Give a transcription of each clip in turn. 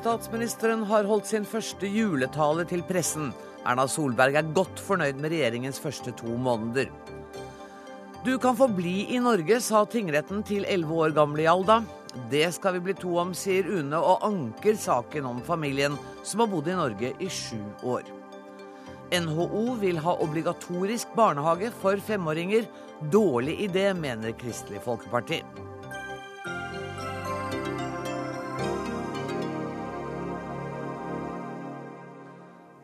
Statsministeren har holdt sin første juletale til pressen. Erna Solberg er godt fornøyd med regjeringens første to måneder. Du kan få bli i Norge, sa tingretten til elleve år gamle Hjalda. Det skal vi bli to om, sier Une og anker saken om familien som har bodd i Norge i sju år. NHO vil ha obligatorisk barnehage for femåringer. Dårlig idé, mener Kristelig Folkeparti.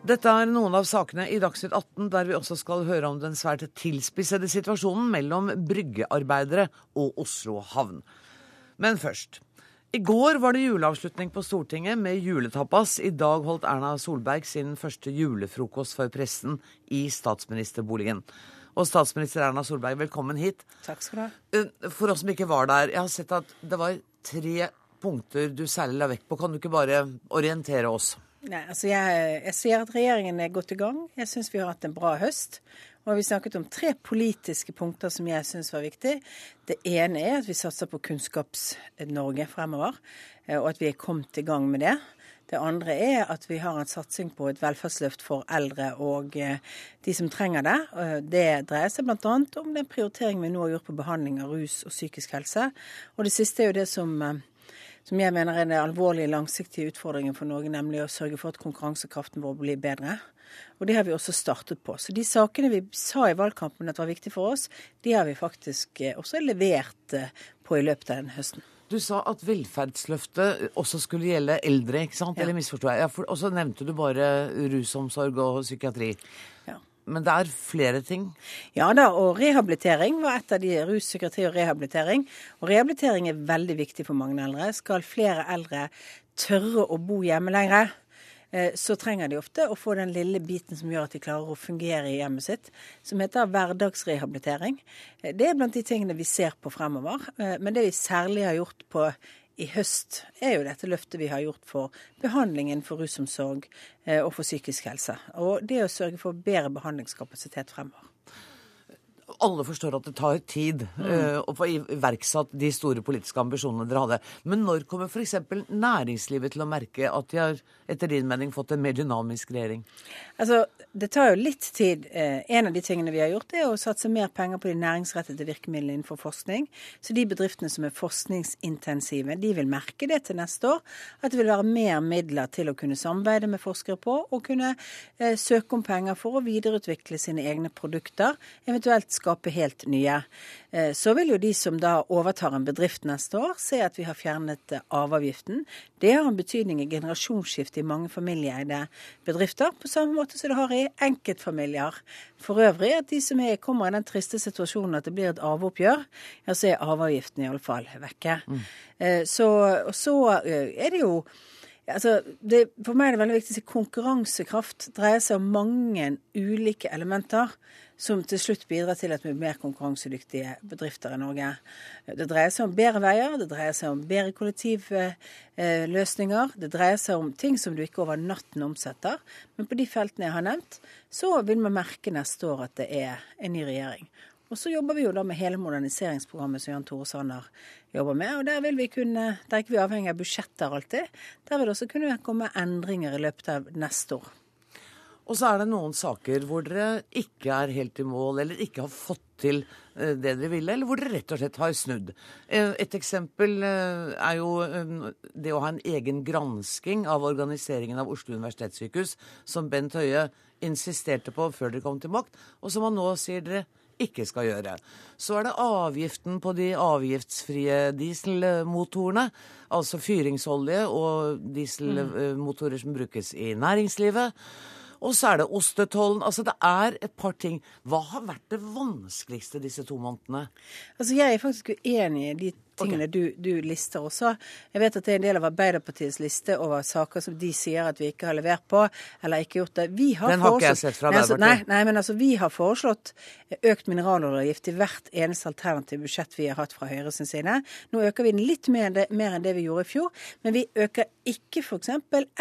Dette er noen av sakene i Dagsnytt 18 der vi også skal høre om den svært tilspissede situasjonen mellom bryggearbeidere og Oslo havn. Men først. I går var det juleavslutning på Stortinget med juletapas. I dag holdt Erna Solberg sin første julefrokost for pressen i statsministerboligen. Og statsminister Erna Solberg, velkommen hit. Takk skal du ha. Eh, for oss som ikke var der, jeg har sett at det var tre punkter du særlig la vekt på. Kan du ikke bare orientere oss? Nei, altså jeg, jeg sier at regjeringen er godt i gang. Jeg syns vi har hatt en bra høst. Og vi snakket om tre politiske punkter som jeg syns var viktig. Det ene er at vi satser på Kunnskaps-Norge fremover, eh, og at vi er kommet i gang med det. Det andre er at vi har en satsing på et velferdsløft for eldre og eh, de som trenger det. Det dreier seg bl.a. om den prioriteringen vi nå har gjort på behandling av rus og psykisk helse. Og det siste er jo det som eh, som jeg mener er den alvorlige, langsiktige utfordringen for Norge, nemlig å sørge for at konkurransekraften vår blir bedre. Og det har vi også startet på. Så de sakene vi sa i valgkampen at var viktige for oss, de har vi faktisk eh, også levert eh, på i løpet av denne høsten. Du sa at velferdsløftet også skulle gjelde eldre, ikke sant? Eller misforsto jeg? Ja, og så nevnte du bare rusomsorg og psykiatri. Ja. Men det er flere ting? Ja da, og rehabilitering var et av de. Rus, og rehabilitering. Og rehabilitering er veldig viktig for mange eldre. Skal flere eldre tørre å bo hjemme lenger, eh, så trenger de ofte å få den lille biten som gjør at de klarer å fungere i hjemmet sitt, som heter hverdagsrehabilitering. Eh, det er blant de tingene vi ser på fremover. Eh, men det vi særlig har gjort på i høst, er jo dette løftet vi har gjort for behandlingen for rusomsorg eh, og for psykisk helse. Og det å sørge for bedre behandlingskapasitet fremover alle forstår at det tar tid mm. uh, å få iverksatt de store politiske ambisjonene dere hadde. Men når kommer f.eks. næringslivet til å merke at de har etter din mening fått en mer dynamisk regjering? Altså, Det tar jo litt tid. Uh, en av de tingene vi har gjort, er å satse mer penger på de næringsrettede virkemidlene innenfor forskning. Så de bedriftene som er forskningsintensive, de vil merke det til neste år. At det vil være mer midler til å kunne samarbeide med forskere på, og kunne uh, søke om penger for å videreutvikle sine egne produkter. eventuelt skape helt nye. Eh, så vil jo de som da overtar en bedrift neste år, se at vi har fjernet eh, arveavgiften. Det har en betydning i generasjonsskifte i mange familieeide bedrifter, på samme måte som det har i enkeltfamilier. For øvrig at de som er, kommer i den triste situasjonen at det blir et arveoppgjør, ja, så er arveavgiften iallfall vekke. Mm. Eh, så, så er det jo Altså, det, for meg er det veldig viktig å si konkurransekraft dreier seg om mange ulike elementer som til slutt bidrar til at vi blir mer konkurransedyktige bedrifter i Norge. Det dreier seg om bedre veier, det dreier seg om bedre kollektivløsninger. Det dreier seg om ting som du ikke over natten omsetter. Men på de feltene jeg har nevnt, så vil vi merke neste år at det er en ny regjering. Og så jobber vi jo da med hele moderniseringsprogrammet som Jan Tore Sanner jobber med. Og der vil vi kunne, der er ikke vi avhengig av budsjetter alltid. Der vil det også kunne komme endringer i løpet av neste år. Og så er det noen saker hvor dere ikke er helt i mål, eller ikke har fått til eh, det dere ville, eller hvor dere rett og slett har snudd. Eh, et eksempel eh, er jo det å ha en egen gransking av organiseringen av Oslo universitetssykehus, som Bent Høie insisterte på før dere kom til makt, og som han nå sier dere ikke skal gjøre. Så er det avgiften på de avgiftsfrie dieselmotorene, altså fyringsolje og dieselmotorer som brukes i næringslivet. Og så er det ostetollen. Altså det er et par ting. Hva har vært det vanskeligste disse to månedene? Altså Jeg er faktisk uenig i de tingene okay. du, du, lister også. Jeg vet at det er en del av Arbeiderpartiets liste over saker som de sier at vi ikke har levert på, eller ikke gjort det. Vi har Den har ikke jeg sett fra altså, Arbeiderpartiet. Nei, nei, men altså vi har foreslått økt mineraloljeavgift i hvert eneste alternative budsjett vi har hatt fra Høyre sin side. Nå øker vi den litt mer enn, det, mer enn det vi gjorde i fjor, men vi øker ikke f.eks.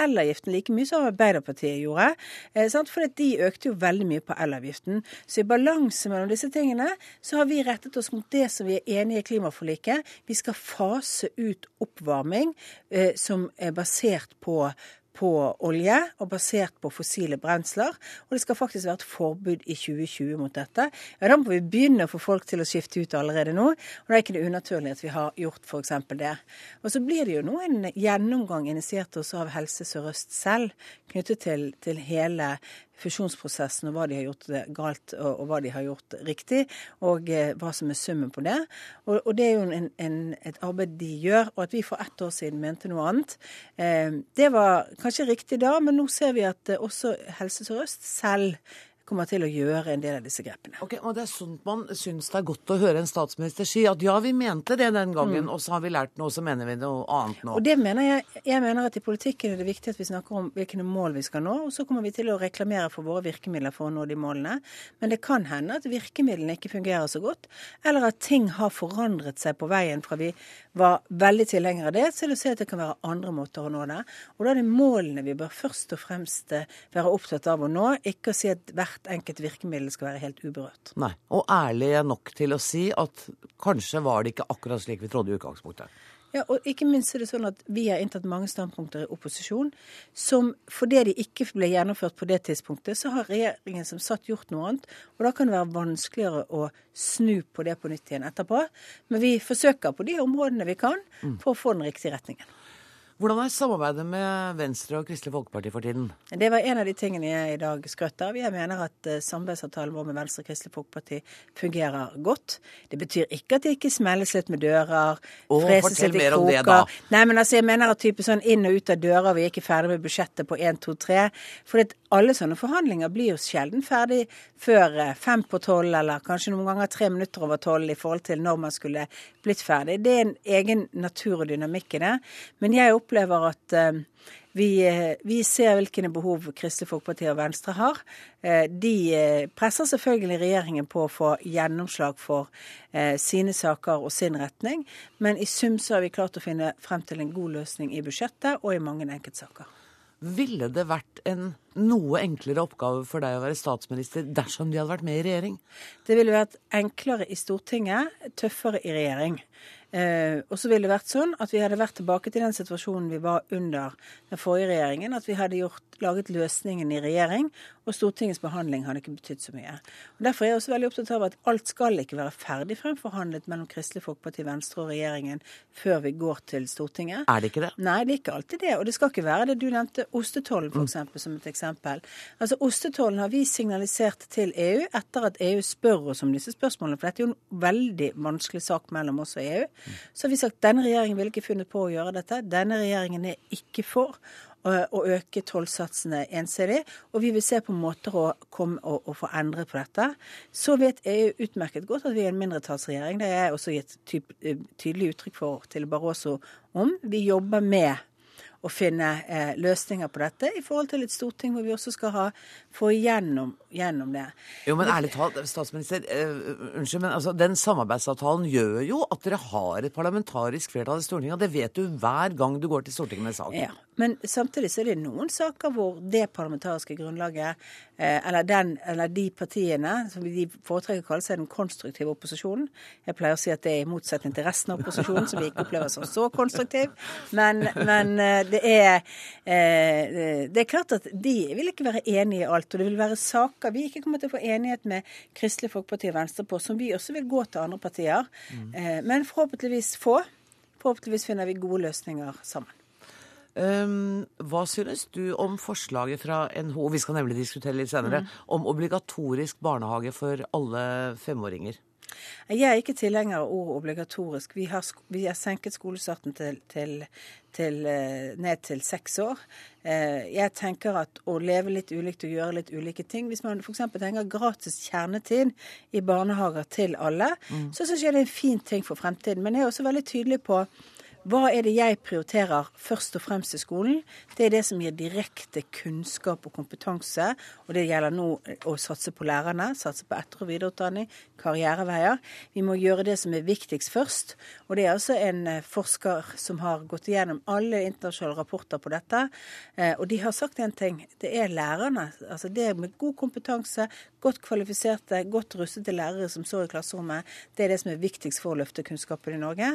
elavgiften like mye som Arbeiderpartiet gjorde. Eh, for de økte jo veldig mye på elavgiften. Så i balanse mellom disse tingene så har vi rettet oss mot det som vi er enige i klimaforliket Vi skal fase ut oppvarming eh, som er basert på på olje og basert på fossile brensler. Og det skal faktisk være et forbud i 2020 mot dette. Ja, Da må vi begynne å få folk til å skifte ut allerede nå. Og da er ikke det unaturlig at vi har gjort f.eks. det. Og så blir det jo nå en gjennomgang initiert også av Helse Sør-Øst selv knyttet til, til hele fusjonsprosessen og hva de har gjort galt og, og hva de har gjort riktig, og eh, hva som er summen på det. Og, og det er jo en, en, et arbeid de gjør. Og at vi for ett år siden mente noe annet, eh, det var kanskje riktig da, men nå ser vi at eh, også Helse Sør-Øst selv kommer til å gjøre en del av disse grepene. Ok, og Det er sånn man syns det er godt å høre en statsminister si at ja, vi mente det den gangen, mm. og så har vi lært noe, så mener vi noe annet nå. Og det mener jeg, jeg mener at i politikken er det viktig at vi snakker om hvilke mål vi skal nå, og så kommer vi til å reklamere for våre virkemidler for å nå de målene. Men det kan hende at virkemidlene ikke fungerer så godt, eller at ting har forandret seg på veien fra vi var veldig tilhenger av det, så vil å se at det kan være andre måter å nå det. Og da er det målene vi bør først og fremst eh, være opptatt av å nå, ikke å si at hvert enkelt virkemiddel skal være helt uberørt. Nei, Og ærlige nok til å si at kanskje var det ikke akkurat slik vi trodde i utgangspunktet. Ja, og ikke minst er det sånn at Vi har inntatt mange standpunkter i opposisjon som fordi de ikke ble gjennomført på det tidspunktet, så har regjeringen som satt gjort noe annet. Og da kan det være vanskeligere å snu på det på nytt igjen etterpå. Men vi forsøker på de områdene vi kan for å få den riktige retningen. Hvordan er samarbeidet med Venstre og Kristelig Folkeparti for tiden? Det var en av de tingene jeg i dag skrøt av. Jeg mener at uh, samarbeidsavtalen vår med Venstre og Kristelig Folkeparti fungerer godt. Det betyr ikke at det ikke smelles litt med dører, Åh, freses litt i kroker. Nei, men altså, jeg mener at type sånn inn og ut av dører, vi er ikke ferdig med budsjettet på 1, 2, 3. For alle sånne forhandlinger blir jo sjelden ferdig før uh, fem på tolv, eller kanskje noen ganger tre minutter over tolv i forhold til når man skulle blitt ferdig. Det er en egen natur og dynamikk i det. Men jeg opplever at eh, vi, eh, vi, ser hvilke behov Kristelig Folkeparti og Venstre har. Eh, de presser selvfølgelig regjeringen på å få gjennomslag for sine saker og sin retning, men i sum så har vi klart å finne frem til en god løsning i budsjettet og i mange enkeltsaker. Ville det vært en noe enklere oppgave for deg å være statsminister dersom de hadde vært med i regjering? Det ville vært enklere i Stortinget, tøffere i regjering. Eh, og så ville det vært sånn at vi hadde vært tilbake til den situasjonen vi var under den forrige regjeringen. At vi hadde gjort, laget løsningen i regjering, og Stortingets behandling hadde ikke betydd så mye. Og Derfor er jeg også veldig opptatt av at alt skal ikke være ferdig fremforhandlet mellom Kristelig Folkeparti, Venstre og regjeringen før vi går til Stortinget. Er det ikke det? Nei, det er ikke alltid det. Og det skal ikke være det. Du nevnte ostetollen f.eks. Mm. som et eksempel. Altså Ostetollen har vi signalisert til EU etter at EU spør oss om disse spørsmålene. For dette er jo en veldig vanskelig sak mellom oss og EU. Så har vi sagt denne regjeringen ville ikke funnet på å gjøre dette. Denne regjeringen er ikke for å øke tollsatsene ensidig. Og vi vil se på måter å komme å, å få endret på dette. Så vet EU utmerket godt at vi er en mindretallsregjering. Det har jeg også gitt eh, tydelig uttrykk for til Barroso om. Vi jobber med å finne eh, løsninger på dette i forhold til et storting hvor vi også skal ha, få igjennom gjennom det. Jo, men ærlig talt, statsminister, eh, unnskyld, men altså, den samarbeidsavtalen gjør jo at dere har et parlamentarisk flertall i Stortinget, og det vet du hver gang du går til Stortinget med sak. Ja, men samtidig så er det noen saker hvor det parlamentariske grunnlaget, eh, eller, den, eller de partiene som de foretrekker å kalle seg den konstruktive opposisjonen Jeg pleier å si at det er i motsetning til resten av opposisjonen, som vi ikke opplever som så konstruktiv. Men, men eh, det, er, eh, det er klart at de vil ikke være enig i alt. Og det vil være saker vi ikke kommer til å få enighet med Kristelig Folkeparti og Venstre på, som vi også vil gå til andre partier. Mm. Men forhåpentligvis få. Forhåpentligvis finner vi gode løsninger sammen. Um, hva synes du om forslaget fra NHO, vi skal nemlig diskutere litt senere, mm. om obligatorisk barnehage for alle femåringer? Jeg er ikke tilhenger av ordet obligatorisk. Vi har, vi har senket skolestarten til, til, til, eh, ned til seks år. Eh, jeg tenker at å leve litt ulikt og gjøre litt ulike ting Hvis man f.eks. tenker gratis kjernetid i barnehager til alle, mm. så syns jeg det er en fin ting for fremtiden. Men jeg er også veldig tydelig på hva er det jeg prioriterer først og fremst i skolen? Det er det som gir direkte kunnskap og kompetanse. Og det gjelder nå å satse på lærerne, satse på etter- og videreutdanning, karriereveier. Vi må gjøre det som er viktigst først. Og det er altså en eh, forsker som har gått igjennom alle internasjonale rapporter på dette. Eh, og de har sagt én ting. Det er lærerne. Altså det med god kompetanse, Godt kvalifiserte, godt rustede lærere som står i klasserommet, det er det som er viktigst for å løfte kunnskapen i Norge.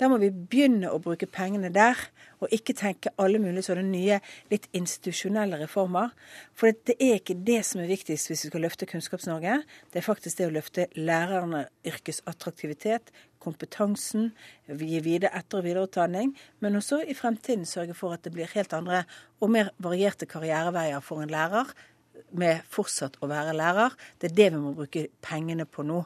Da må vi begynne å bruke pengene der, og ikke tenke alle mulige sånne nye, litt institusjonelle reformer. For det er ikke det som er viktigst hvis vi skal løfte Kunnskaps-Norge. Det er faktisk det å løfte lærerne yrkes attraktivitet, kompetansen, gi videre etter- og videreutdanning, men også i fremtiden sørge for at det blir helt andre og mer varierte karriereveier for en lærer med fortsatt å være lærer. Det er det vi må bruke pengene på nå.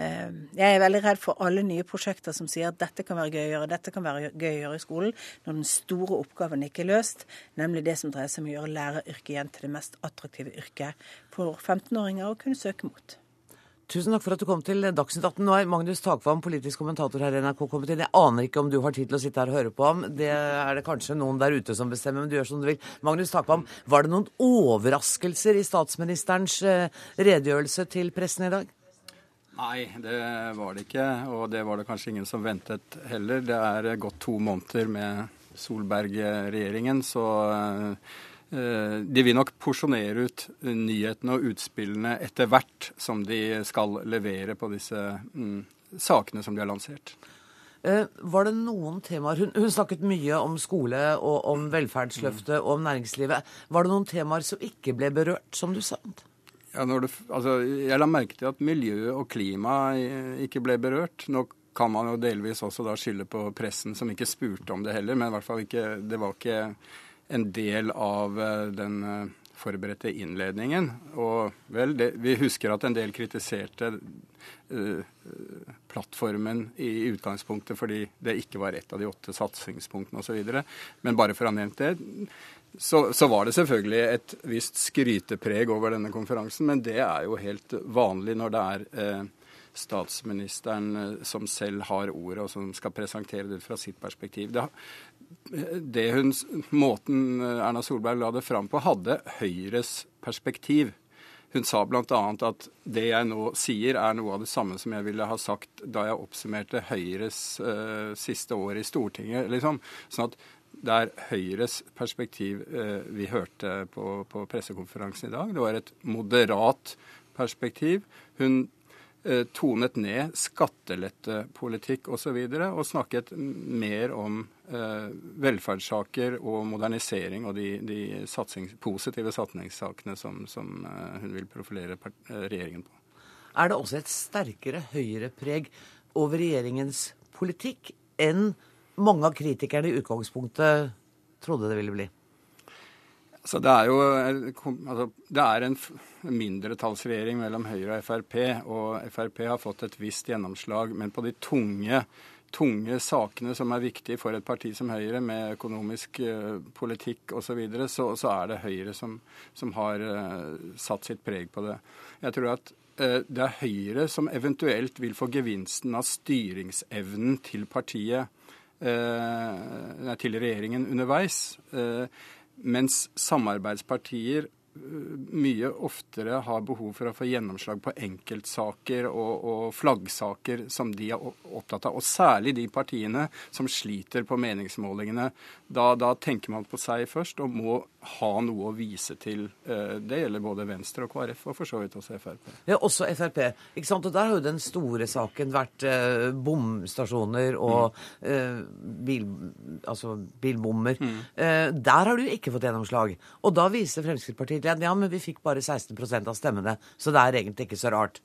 Eh, jeg er veldig redd for alle nye prosjekter som sier at dette kan være gøy å gjøre, dette kan være gøy å gjøre i skolen, når den store oppgaven ikke er løst, nemlig det som dreier seg om å gjøre læreryrket igjen til det mest attraktive yrket for 15-åringer å kunne søke mot. Tusen takk for at du kom til Dagsnytt 18. Nå er Magnus Takvam, politisk kommentator her i NRK, kommet inn. Jeg aner ikke om du har tid til å sitte her og høre på ham. Det er det kanskje noen der ute som bestemmer, men du gjør som du vil. Magnus Takvam, var det noen overraskelser i statsministerens eh, redegjørelse til pressen i dag? Nei, det var det ikke. Og det var det kanskje ingen som ventet heller. Det er gått to måneder med Solberg-regjeringen, så eh, de vil nok porsjonere ut nyhetene og utspillene etter hvert som de skal levere på disse mm, sakene som de har lansert. Eh, var det noen temaer hun, hun, snakket mye om skole og om velferdsløftet og om næringslivet. Var det noen temaer som ikke ble berørt, som du sa? Ja, det, altså, jeg la merke til at miljø og klima ikke ble berørt. Nå kan man jo delvis også da skylde på pressen, som ikke spurte om det heller. Men i hvert fall ikke, det var ikke en del av eh, den eh, forberedte innledningen. Og vel, det, vi husker at en del kritiserte uh, plattformen i utgangspunktet fordi det ikke var et av de åtte satsingspunktene osv. Men bare for å ha nevnt det, så, så, var det selvfølgelig et visst skrytepreg over denne konferansen. Men det er jo helt vanlig når det er uh, statsministeren som selv har ordet, og som skal presentere det fra sitt perspektiv. Det, det hun, måten eh, Erna Solberg la det fram på, hadde Høyres perspektiv. Hun sa bl.a. at det jeg nå sier, er noe av det samme som jeg ville ha sagt da jeg oppsummerte Høyres uh, siste år i Stortinget. Liksom. Sånn at det er Høyres perspektiv uh, vi hørte på, på pressekonferansen i dag. Det var et moderat perspektiv. Hun Eh, tonet ned skattelettepolitikk osv. Og, så videre, og snakket mer om eh, velferdssaker og modernisering og de, de satsings, positive satsingssakene som, som eh, hun vil profilere eh, regjeringen på. Er det også et sterkere høyrepreg over regjeringens politikk enn mange av kritikerne i utgangspunktet trodde det ville bli? Så det er jo altså, det er en mindretallsregjering mellom Høyre og Frp, og Frp har fått et visst gjennomslag. Men på de tunge, tunge sakene som er viktige for et parti som Høyre, med økonomisk uh, politikk osv., så, videre, så så er det Høyre som, som har uh, satt sitt preg på det. Jeg tror at uh, det er Høyre som eventuelt vil få gevinsten av styringsevnen til partiet, til regjeringen underveis. Mens samarbeidspartier mye oftere har behov for å få gjennomslag på enkeltsaker og, og, flaggsaker som de er opptatt av. Og særlig de partiene som sliter på meningsmålingene. Da, da tenker man på seg først og må ha noe å vise til. Eh, det gjelder både Venstre og KrF, og for så vidt også Frp. Ja, også Frp. ikke sant? Og Der har jo den store saken vært eh, bomstasjoner og mm. eh, bil, altså bilbommer. Mm. Eh, der har du ikke fått gjennomslag. Og da viser Fremskrittspartiet til at ja, men vi fikk bare 16% av stemmene, så det er egentlig ikke så rart.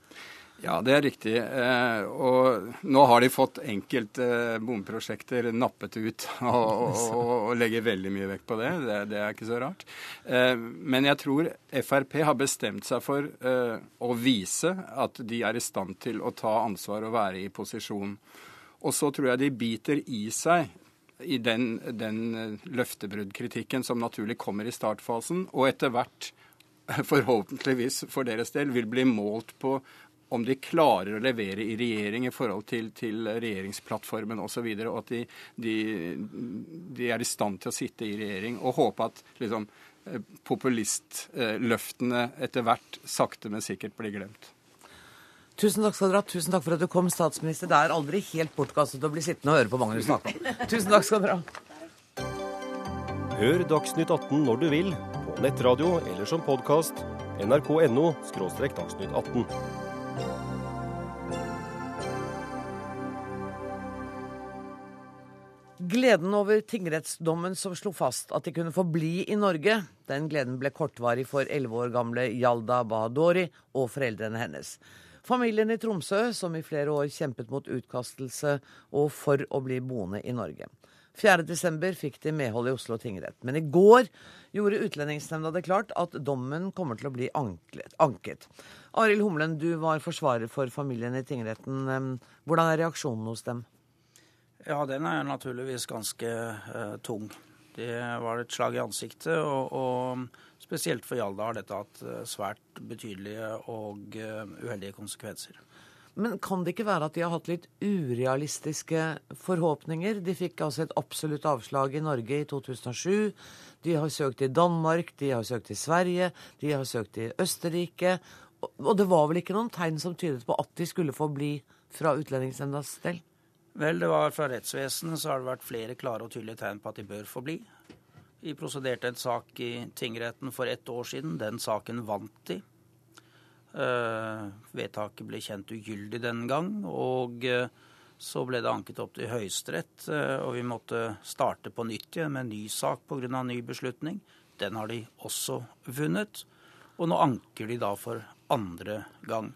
Ja, det er riktig. Eh, og nå har de fått enkelte eh, bomprosjekter nappet ut og, og, og, legger veldig mye vekt på det. det. det. er ikke så rart. Eh, men jeg tror Frp har bestemt seg for å vise at de er i stand til å ta ansvar og være i posisjon. Og så tror jeg de biter i seg i den, den løftebruddkritikken som naturlig kommer i startfasen, og etter hvert forhåpentligvis for deres del vil bli målt på om de klarer å levere i regjering i forhold til, til regjeringsplattformen osv., og, så videre, og at de, de, de, er i stand til å sitte i regjering. Og håpe at liksom, eh, populistløftene etter hvert sakte, men sikkert blir glemt. Tusen takk skal dere ha. Tusen takk for at du kom, statsminister. Det er aldri helt bortkastet å bli sittende og høre på Magnus snakke. Tusen takk skal dere ha. Hør Dagsnytt 18 når du vil, på nettradio eller som podkast nrk.no dagsnytt 18. Gleden over tingrettsdommen som slo fast at de kunne få bli i Norge, den gleden ble kortvarig for elleve år gamle Yalda Bahadori og foreldrene hennes. Familien i Tromsø, som i flere år kjempet mot utkastelse og for å bli boende i Norge. 4.12. fikk de medhold i Oslo tingrett. Men i går gjorde Utlendingsnemnda det klart at dommen kommer til å bli anket. Arild Humlen, du var forsvarer for familien i tingretten. Hvordan er reaksjonen hos dem? Ja, den er naturligvis ganske uh, tung. Det var et slag i ansiktet, og, og spesielt for Hjalda har dette hatt uh, svært betydelige og uh, uheldige konsekvenser. Men kan det ikke være at de har hatt litt urealistiske forhåpninger? De fikk altså et absolutt avslag i Norge i 2007. De har søkt i Danmark, de har søkt i Sverige, de har søkt i Østerrike. Og det var vel ikke noen tegn som tydet på at de skulle få bli fra Utlendingsnemndas del? Vel, det var fra rettsvesenet så har det vært flere klare og tydelige tegn på at de bør få bli. Vi prosederte en sak i tingretten for ett år siden. Den saken vant de. Uh, vedtaket ble kjent ugyldig den gang. Og uh, så ble det anket opp til Høyesterett, uh, og vi måtte starte på nytt igjen med en ny sak pga. ny beslutning. Den har de også vunnet. Og nå anker de da for andre gang.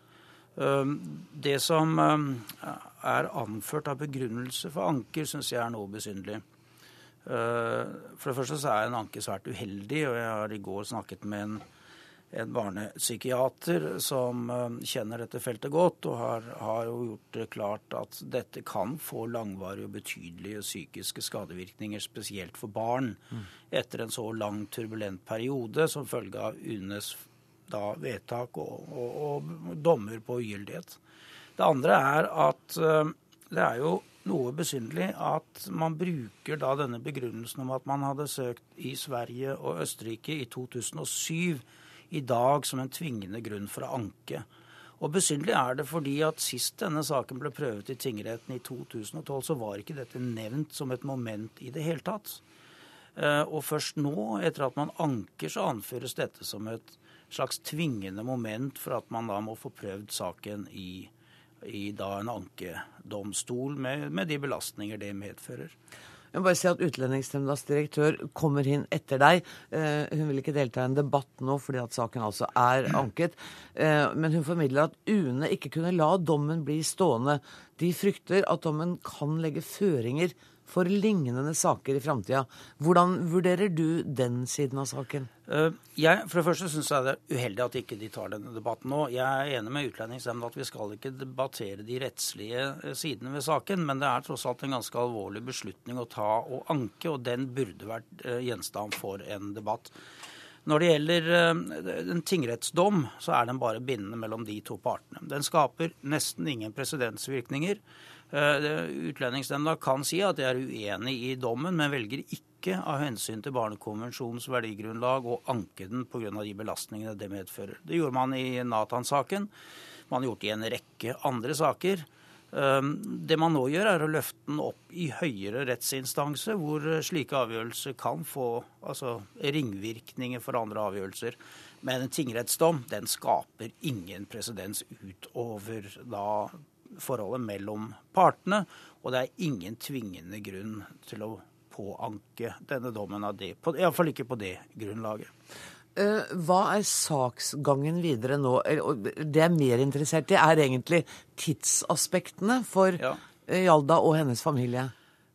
Det som er anført av begrunnelse for anker, syns jeg er noe besynderlig. For det første så er en anke svært uheldig, og jeg har i går snakket med en, en barnepsykiater som kjenner dette feltet godt, og har, har, jo gjort det klart at dette kan få langvarige og betydelige psykiske skadevirkninger, spesielt for barn, mm. etter en så lang turbulent periode som følge av UNEs da, vedtak og, og, og dommer på ugyldighet. Det andre er at uh, det er jo noe besynderlig at man bruker da denne begrunnelsen om at man hadde søkt i Sverige og Østerrike i 2007 i dag som en tvingende grunn for å anke. Og Besynderlig er det fordi at sist denne saken ble prøvet i tingretten i 2012, så var ikke dette nevnt som et moment i det hele tatt. Eh, og først nå, etter at man anker, så anføres dette som et slags tvingende moment for at man da må få prøvd saken i i en ankedomstol med, med de belastninger det medfører. Jeg må bare si at Utlendingsnemndas direktør kommer inn etter deg. Eh, hun vil ikke delta i en debatt nå fordi at saken altså er anket. Eh, men hun formidler at UNE ikke kunne la dommen bli stående. De frykter at dommen kan legge føringer for lignende saker i framtida. Hvordan vurderer du den siden av saken? Eh, jeg, for det første syns jeg det er uheldig at ikke de tar denne debatten nå. Jeg er enig med Utlendingsnemnda at vi skal ikke debattere de rettslige eh, sidene ved saken, men det er tross alt en ganske alvorlig beslutning å ta og anke, og den burde vært eh, gjenstand for en debatt. Når det gjelder en tingrettsdom, så er den bare bindende mellom de to partene. Den skaper nesten ingen presedensvirkninger. Eh, Utlendingsnemnda kan si at de er uenig i dommen, men velger ikke av hensyn til Barnekonvensjonens verdigrunnlag å anke den pga. de belastningene det medfører. Det gjorde man i Nathan-saken. Man har gjort det i en rekke andre saker. Eh, det man nå gjør, er å løfte den opp i høyere rettsinstanse, hvor slike avgjørelser kan få altså, ringvirkninger for andre avgjørelser. Men en tingrettsdom den skaper ingen presedens utover da forholdet mellom partene. Og det er ingen tvingende grunn til å påanke denne dommen av det. Iallfall ikke på det grunnlaget. Eh, hva er saksgangen videre nå? Det jeg er mer interessert i, er egentlig tidsaspektene for ja. Hjalda og hennes familie.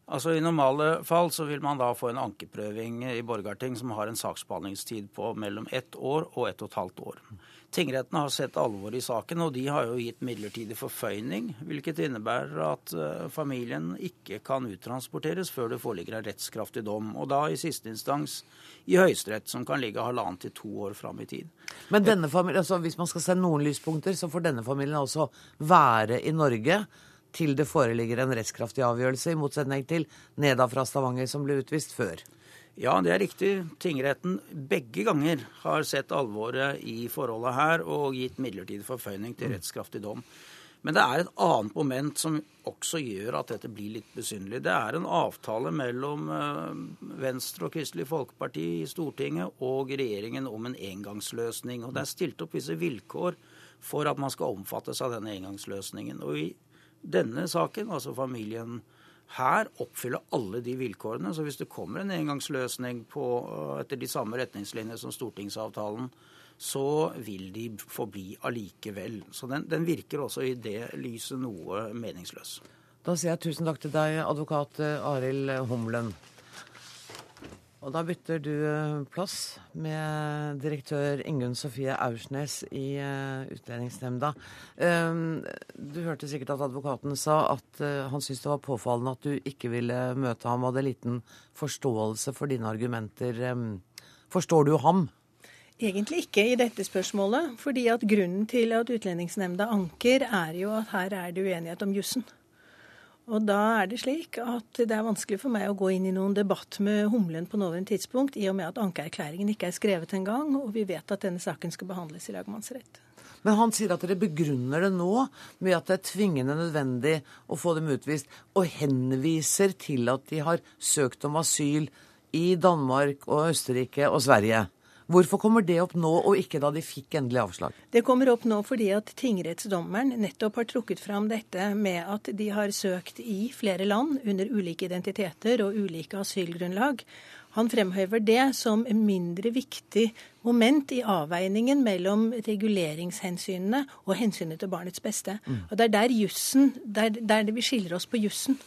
Altså I normale fall så vil man da få en ankeprøving i Borgarting som har en saksbehandlingstid på mellom ett år og ett og et halvt år. Tingretten har sett alvoret i saken, og de har jo gitt midlertidig forføyning, hvilket innebærer at uh, familien ikke kan uttransporteres før det foreligger en rettskraftig dom, og da i siste instans i Høyesterett, som kan ligge halvannet til to år fram i tid. Men denne familien, altså hvis man skal se noen lyspunkter, så får denne familien altså være i Norge til det foreligger en rettskraftig avgjørelse, i motsetning til Neda fra Stavanger, som ble utvist før. Ja, det er riktig. Tingretten begge ganger har sett alvoret i forholdet her og gitt midlertidig forføyning til rettskraftig dom. Men det er et annet moment som også gjør at dette blir litt besynderlig. Det er en avtale mellom eh, Venstre og Kristelig Folkeparti i Stortinget og regjeringen om en engangsløsning. Og det er stilt opp visse vilkår for at man skal omfattes av denne engangsløsningen. Og i denne saken, altså familien her, oppfyller alle de vilkårene. Så hvis det kommer en engangsløsning på, eh, etter de samme retningslinjer som stortingsavtalen, så vil de forbli allikevel. Så den, den virker også i det lyset noe meningsløs. Da sier jeg tusen takk til deg, advokat eh, Arild Humlen. Og da bytter du eh, plass med direktør Ingunn Sofie Aursnes i uh, Utlendingsnemnda. Um, du hørte sikkert at advokaten sa at uh, han syntes det var påfallende at du ikke ville møte ham, og hadde liten forståelse for dine argumenter. Um, forstår du ham? Egentlig ikke i dette spørsmålet. fordi at Grunnen til at Utlendingsnemnda anker, er jo at her er det uenighet om jussen. Og da er det slik at det er vanskelig for meg å gå inn i noen debatt med Humlen på nåværende tidspunkt, i og med at ankeerklæringen ikke er skrevet engang, og vi vet at denne saken skal behandles i lagmannsrett. Men han sier at dere begrunner det nå med at det er tvingende nødvendig å få dem utvist, og henviser til at de har søkt om asyl i Danmark og Østerrike og Sverige. Hvorfor kommer det opp nå, og ikke da de fikk endelig avslag? Det kommer opp nå fordi at tingrettsdommeren nettopp har trukket fram dette med at de har søkt i flere land under ulike identiteter og ulike asylgrunnlag. Han fremhever det som en mindre viktig moment i avveiningen mellom reguleringshensynene og hensynet til barnets beste. Mm. Og Det er der, jussen, der, der vi skiller oss på jussen.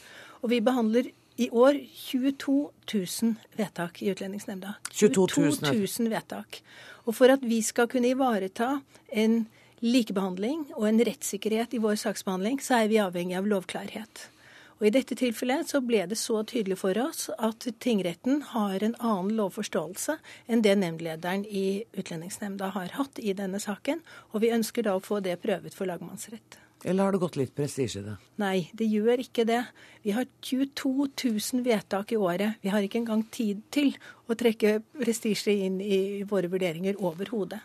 Og vi behandler i år 22 000 vedtak i Utlendingsnemnda. 22 000 vedtak. Og for at vi skal kunne ivareta en likebehandling og en rettssikkerhet i vår saksbehandling, så er vi avhengig av lovklarhet. Og I dette tilfellet så ble det så tydelig for oss at tingretten har en annen lovforståelse enn det nemndlederen i Utlendingsnemnda har hatt i denne saken, og vi ønsker da å få det prøvet for lagmannsrett. Eller har det gått litt prestisje i det? Nei, det gjør ikke det. Vi har 22 000 vedtak i året. Vi har ikke engang tid til å trekke prestisje inn i våre vurderinger overhodet.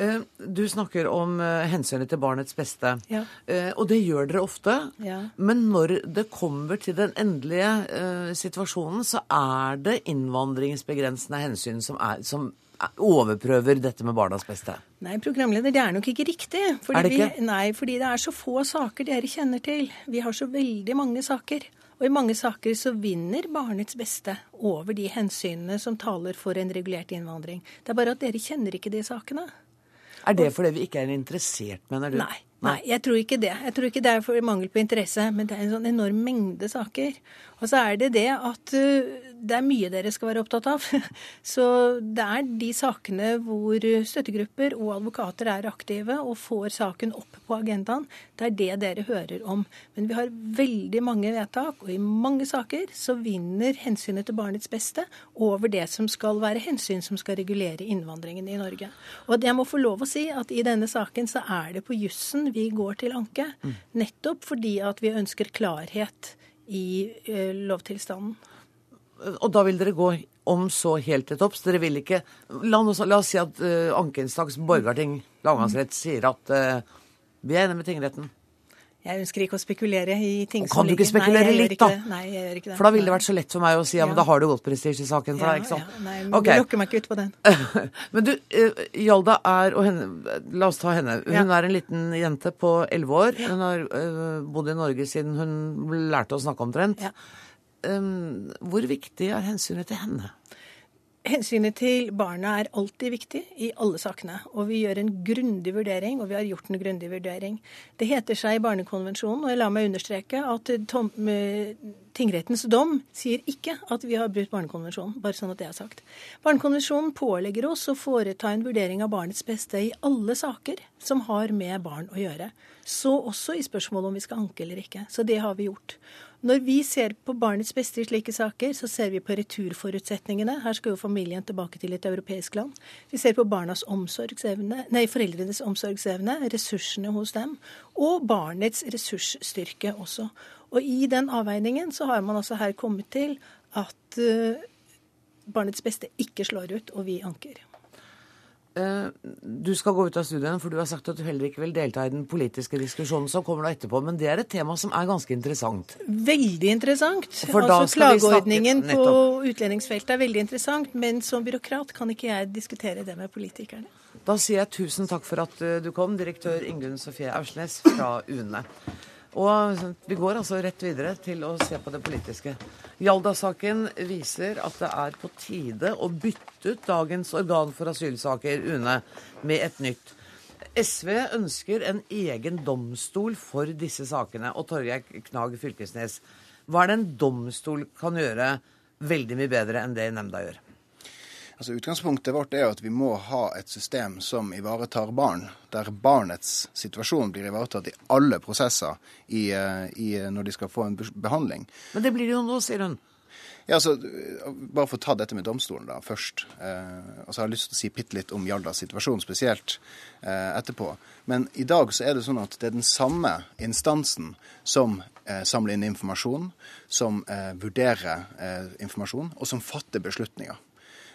Eh, du snakker om eh, hensynet til barnets beste, ja. Eh, og det gjør dere ofte. Ja. Men når det kommer til den endelige situasjonen, så er det innvandringsbegrensende hensyn som, er, som overprøver dette med barnas beste? Nei, programleder, det er nok ikke riktig. er det ikke? Vi, nei, fordi det er så få saker dere kjenner til. Vi har så veldig mange saker. Og i mange saker så vinner barnets beste over de hensynene som taler for en regulert innvandring. Det er bare at dere kjenner ikke de sakene. Er det fordi vi ikke er interessert, mener du? Nei. Nei, jeg tror ikke det. Jeg tror ikke det er for mangel på interesse, men det er en sånn enorm mengde saker. Og så er det det at uh, det er mye dere skal være opptatt av. Så det er de sakene hvor støttegrupper og advokater er aktive og får saken opp på agendaen. Det er det dere hører om. Men vi har veldig mange vedtak, og i mange saker så vinner hensynet til barnets beste over det som skal være hensyn som skal regulere innvandringen i Norge. Og jeg må få lov å si at i denne saken så er det på jussen vi går til anke. Mm. Nettopp fordi at vi ønsker klarhet i uh, lovtilstanden. Og da vil dere gå om så helt til topps. Dere vil ikke La oss, la oss si at uh, ankeinstans Borgarting lagmannsrett sier at uh, vi er enige med tingretten. Jeg ønsker ikke å spekulere i ting som ligger Kan du ikke spekulere litt, da? Nei, jeg gjør ikke det. For da ville det vært så lett for meg å si ja, men da har du gått prestisje i saken. For ja, deg, ikke sant? Ja, nei, men okay. du lokker meg ikke ut på den. men du, uh, Hjalda er og henne La oss ta henne. Hun ja. er en liten jente på elleve år. Hun har uh, bodd i Norge siden hun lærte å snakke omtrent. Ja. Um, hvor viktig er hensynet til henne? Hensynet til barna er alltid viktig i alle sakene. Og vi gjør en grundig vurdering, og vi har gjort en grundig vurdering. Det heter seg i Barnekonvensjonen, og jeg la meg understreke at tingrettens dom sier ikke at vi har brutt Barnekonvensjonen, bare sånn at det er sagt. Barnekonvensjonen pålegger oss å foreta en vurdering av barnets beste i alle saker som har med barn å gjøre. Så også i spørsmålet om vi skal anke eller ikke. Så det har vi gjort. Når vi ser på barnets beste i slike saker, så ser vi på returforutsetningene. Her skal jo familien tilbake til et europeisk land. Vi ser på barnas omsorgsevne, nei, foreldrenes omsorgsevne, ressursene hos dem, og barnets ressursstyrke også. Og i den avveiningen så har man altså her kommet til at uh, barnets beste ikke slår ut, og vi anker. Eh, Du skal gå ut av studien, for du har sagt at du heller ikke vil delta i den politiske diskusjonen som kommer da etterpå. Men det er et tema som er ganske interessant. Veldig interessant. For da altså Klageordningen på utlendingsfeltet er veldig interessant, men som byråkrat kan ikke jeg diskutere det med politikerne. Da sier jeg tusen takk for at eh, du kom, direktør Ingunn Sofie Aursnes fra UNE. Og vi går altså rett videre til å se på det politiske. Hjalda-saken viser at det er på tide å bytte ut dagens organ for asylsaker, UNE, med et nytt. SV ønsker en egen domstol for disse sakene. Og Torgeir Knag Fylkesnes, hva er det en domstol kan gjøre veldig mye bedre enn det nemnda gjør? Altså Utgangspunktet vårt er jo at vi må ha et system som ivaretar barn, der barnets situasjon blir ivaretatt i alle prosesser i, eh, i, når de skal få en behandling. Men det blir det jo nå, sier hun. Ja, altså, Bare for å ta dette med domstolen da, først. Eh, altså, jeg har lyst til å si bitte litt om Hjaldas situasjon spesielt eh, etterpå. Men i dag så er det sånn at det er den samme instansen som eh, samler inn informasjon, som eh, vurderer eh, informasjon, og som fatter beslutninger.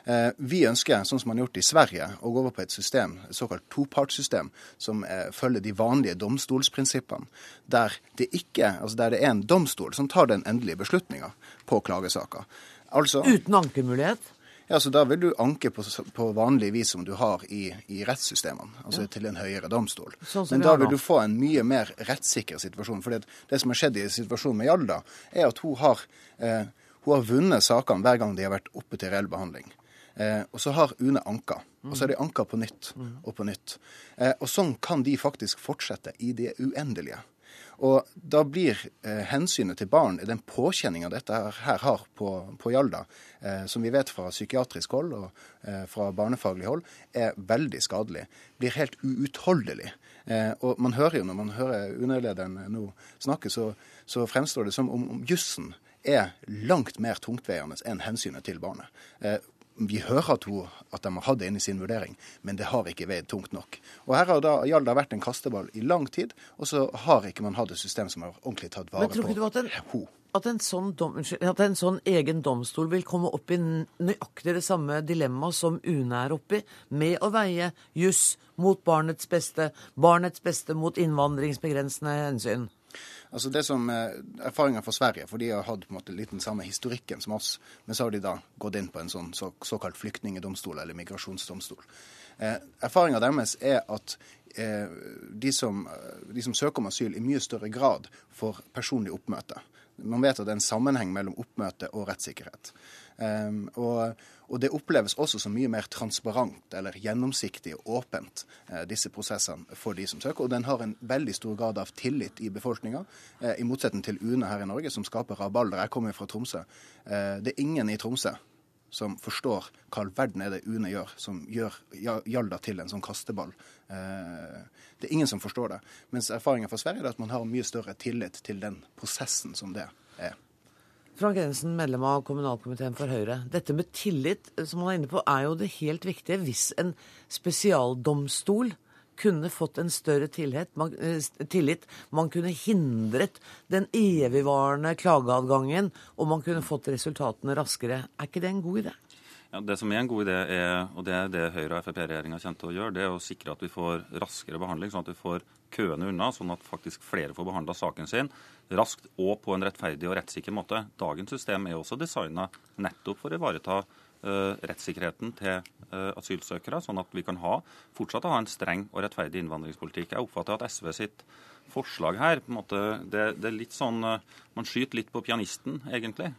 Eh, Vi ønsker, sånn som man har gjort i Sverige, å gå over på et system, et såkalt topartssystem, som eh, følger de vanlige domstolsprinsippene, der det ikke, altså der det er en domstol som tar den endelige beslutninga på klagesaker. Altså, Uten ankemulighet. ja, så Da vil du anke på, på vanlig vis som du har i, i rettssystemene, altså til en høyere domstol. Sånn Men da vil du få en mye mer rettssikker situasjon. For det, det som har skjedd i situasjonen med Hjalda, er at hun har, eh, hun har vunnet sakene hver gang de har vært oppe til reell behandling. Eh, og så har UNE anka. Og så er de anka på nytt og på nytt. Eh, og sånn kan de faktisk fortsette i det uendelige. Og da blir eh, hensynet til barn, den påkjenninga dette her, har på, på Hjalda, eh, som vi vet fra psykiatrisk hold og eh, fra barnefaglig hold, er veldig skadelig. Blir helt uutholdelig. Eh, og man hører jo når man hører UNE-lederen nå snakke, så, så fremstår det som om, om jussen er langt mer tungtveiende enn hensynet til barnet. Vi hører at, hun, at de har hatt det inne i sin vurdering, men det har ikke veid tungt nok. Og Her har da Hjalda vært en kasteball i lang tid, og så har ikke man hatt et system som har ordentlig tatt vare Men tror ikke du på at en, henne. at en, sånn dom, at en sånn egen domstol vil komme opp i nøyaktig det samme dilemma som UNE er oppi, med å veie juss mot barnets beste, barnets beste mot innvandringsbegrensende hensyn? Altså det som eh, Erfaringer fra Sverige, for de har hatt på en måte litt den samme historikken som oss, men så har de da gått inn på en sånn så, såkalt flyktningedomstol eller migrasjonsdomstol. Eh, Erfaringa deres er at eh, de, som, de som søker om asyl, i mye større grad får personlig oppmøte. Man vet at det er en sammenheng mellom oppmøte og rettssikkerhet. Eh, og, og det oppleves også som mye mer transparent eller gjennomsiktig og åpent, eh, disse prosessene for de som søker. Og den har en veldig stor grad av tillit i befolkninga, eh, i motsetning til UNE her i Norge, som skaper rabalder. Jeg kommer fra Tromsø. Eh, det er ingen i Tromsø som forstår hva all verden er det UNE gjør, som gjør Jalda til en sånn kasteball. Det er ingen som forstår det. Mens erfaringen fra Sverige er at man har mye større tillit til den prosessen som det er. Frank Jensen, medlem av kommunalkomiteen for Høyre. Dette med tillit, eh, som han er inne på, er jo det helt viktige. Hvis en spesialdomstol kunne fått en større tillit, man, eh, tillit, man kunne hindret den evigvarende klageadgangen, og man kunne fått resultatene raskere. Er ikke det en god idé? Ja, det som er en god idé, er, og det er det Høyre- og Frp-regjeringa kommer til å gjøre, det er å sikre at vi får raskere behandling, sånn at vi får køene unna, sånn at faktisk flere får behandla saken sin raskt og på en rettferdig og rettssikker måte. Dagens system er også designa nettopp for å ivareta eh, rettssikkerheten til eh, asylsøkere, sånn at vi kan ha, fortsatt ha en streng og rettferdig innvandringspolitikk. Jeg oppfatter at SV sitt forslag her på en måte, det, det er litt sånn eh, Man skyter litt på pianisten, egentlig.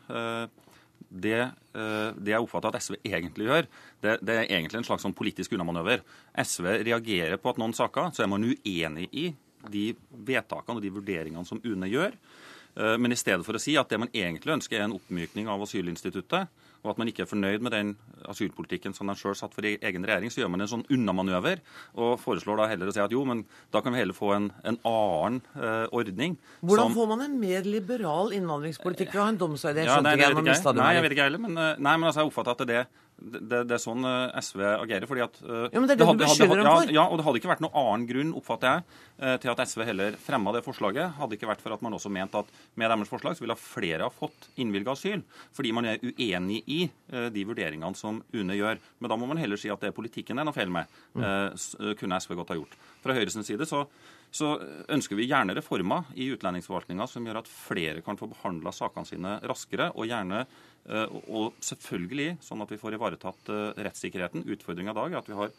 Det, eh, det jeg oppfatter at SV egentlig gjør, det, det er egentlig en slags sånn politisk unnamanøver. SV reagerer på at noen saker så er man uenig i de vedtakene og de vurderingene som UNE gjør. Eh, Men i stedet for å si at det man egentlig ønsker er en oppmykning av asylinstituttet, og at man ikke er fornøyd med den asylpolitikken som de sjøl satt for i egen regjering, så gjør man en sånn unnamanøver og foreslår da heller å si at jo, men da kan vi heller få en, en annen eh, ordning. Hvordan som- får man en mer liberal innvandringspolitikk ved å ha en domstol? Jeg ja, nei, jeg, jeg, jeg. Jeg vet ikke heller, men, eh, nei, men altså, jeg oppfatter at det, Det, det, det er sånn eh, SV agerer. fordi at... eh, Ja, men det er det du hadde- hadde- beskylder dem ja, for. Ja, og det hadde ikke vært noen annen grunn, oppfatter jeg, eh, til at SV heller fremma det forslaget. Hadde ikke vært for at man også mente at med deres forslag så ville flere ha fått innvilga asyl. Fordi man er uenig i de vurderingene som UNE gjør. Men da må man heller si at det er politikken det er noe feil med. Mm. Kunne SV godt ha gjort. Fra Høyres side så så ønsker vi gjerne reformer i utlendingsforvaltninga som gjør at flere kan få behandla sakene sine raskere, og gjerne og- og selvfølgelig sånn at vi får ivaretatt eh, rettssikkerheten. Utfordringa i dag er at vi har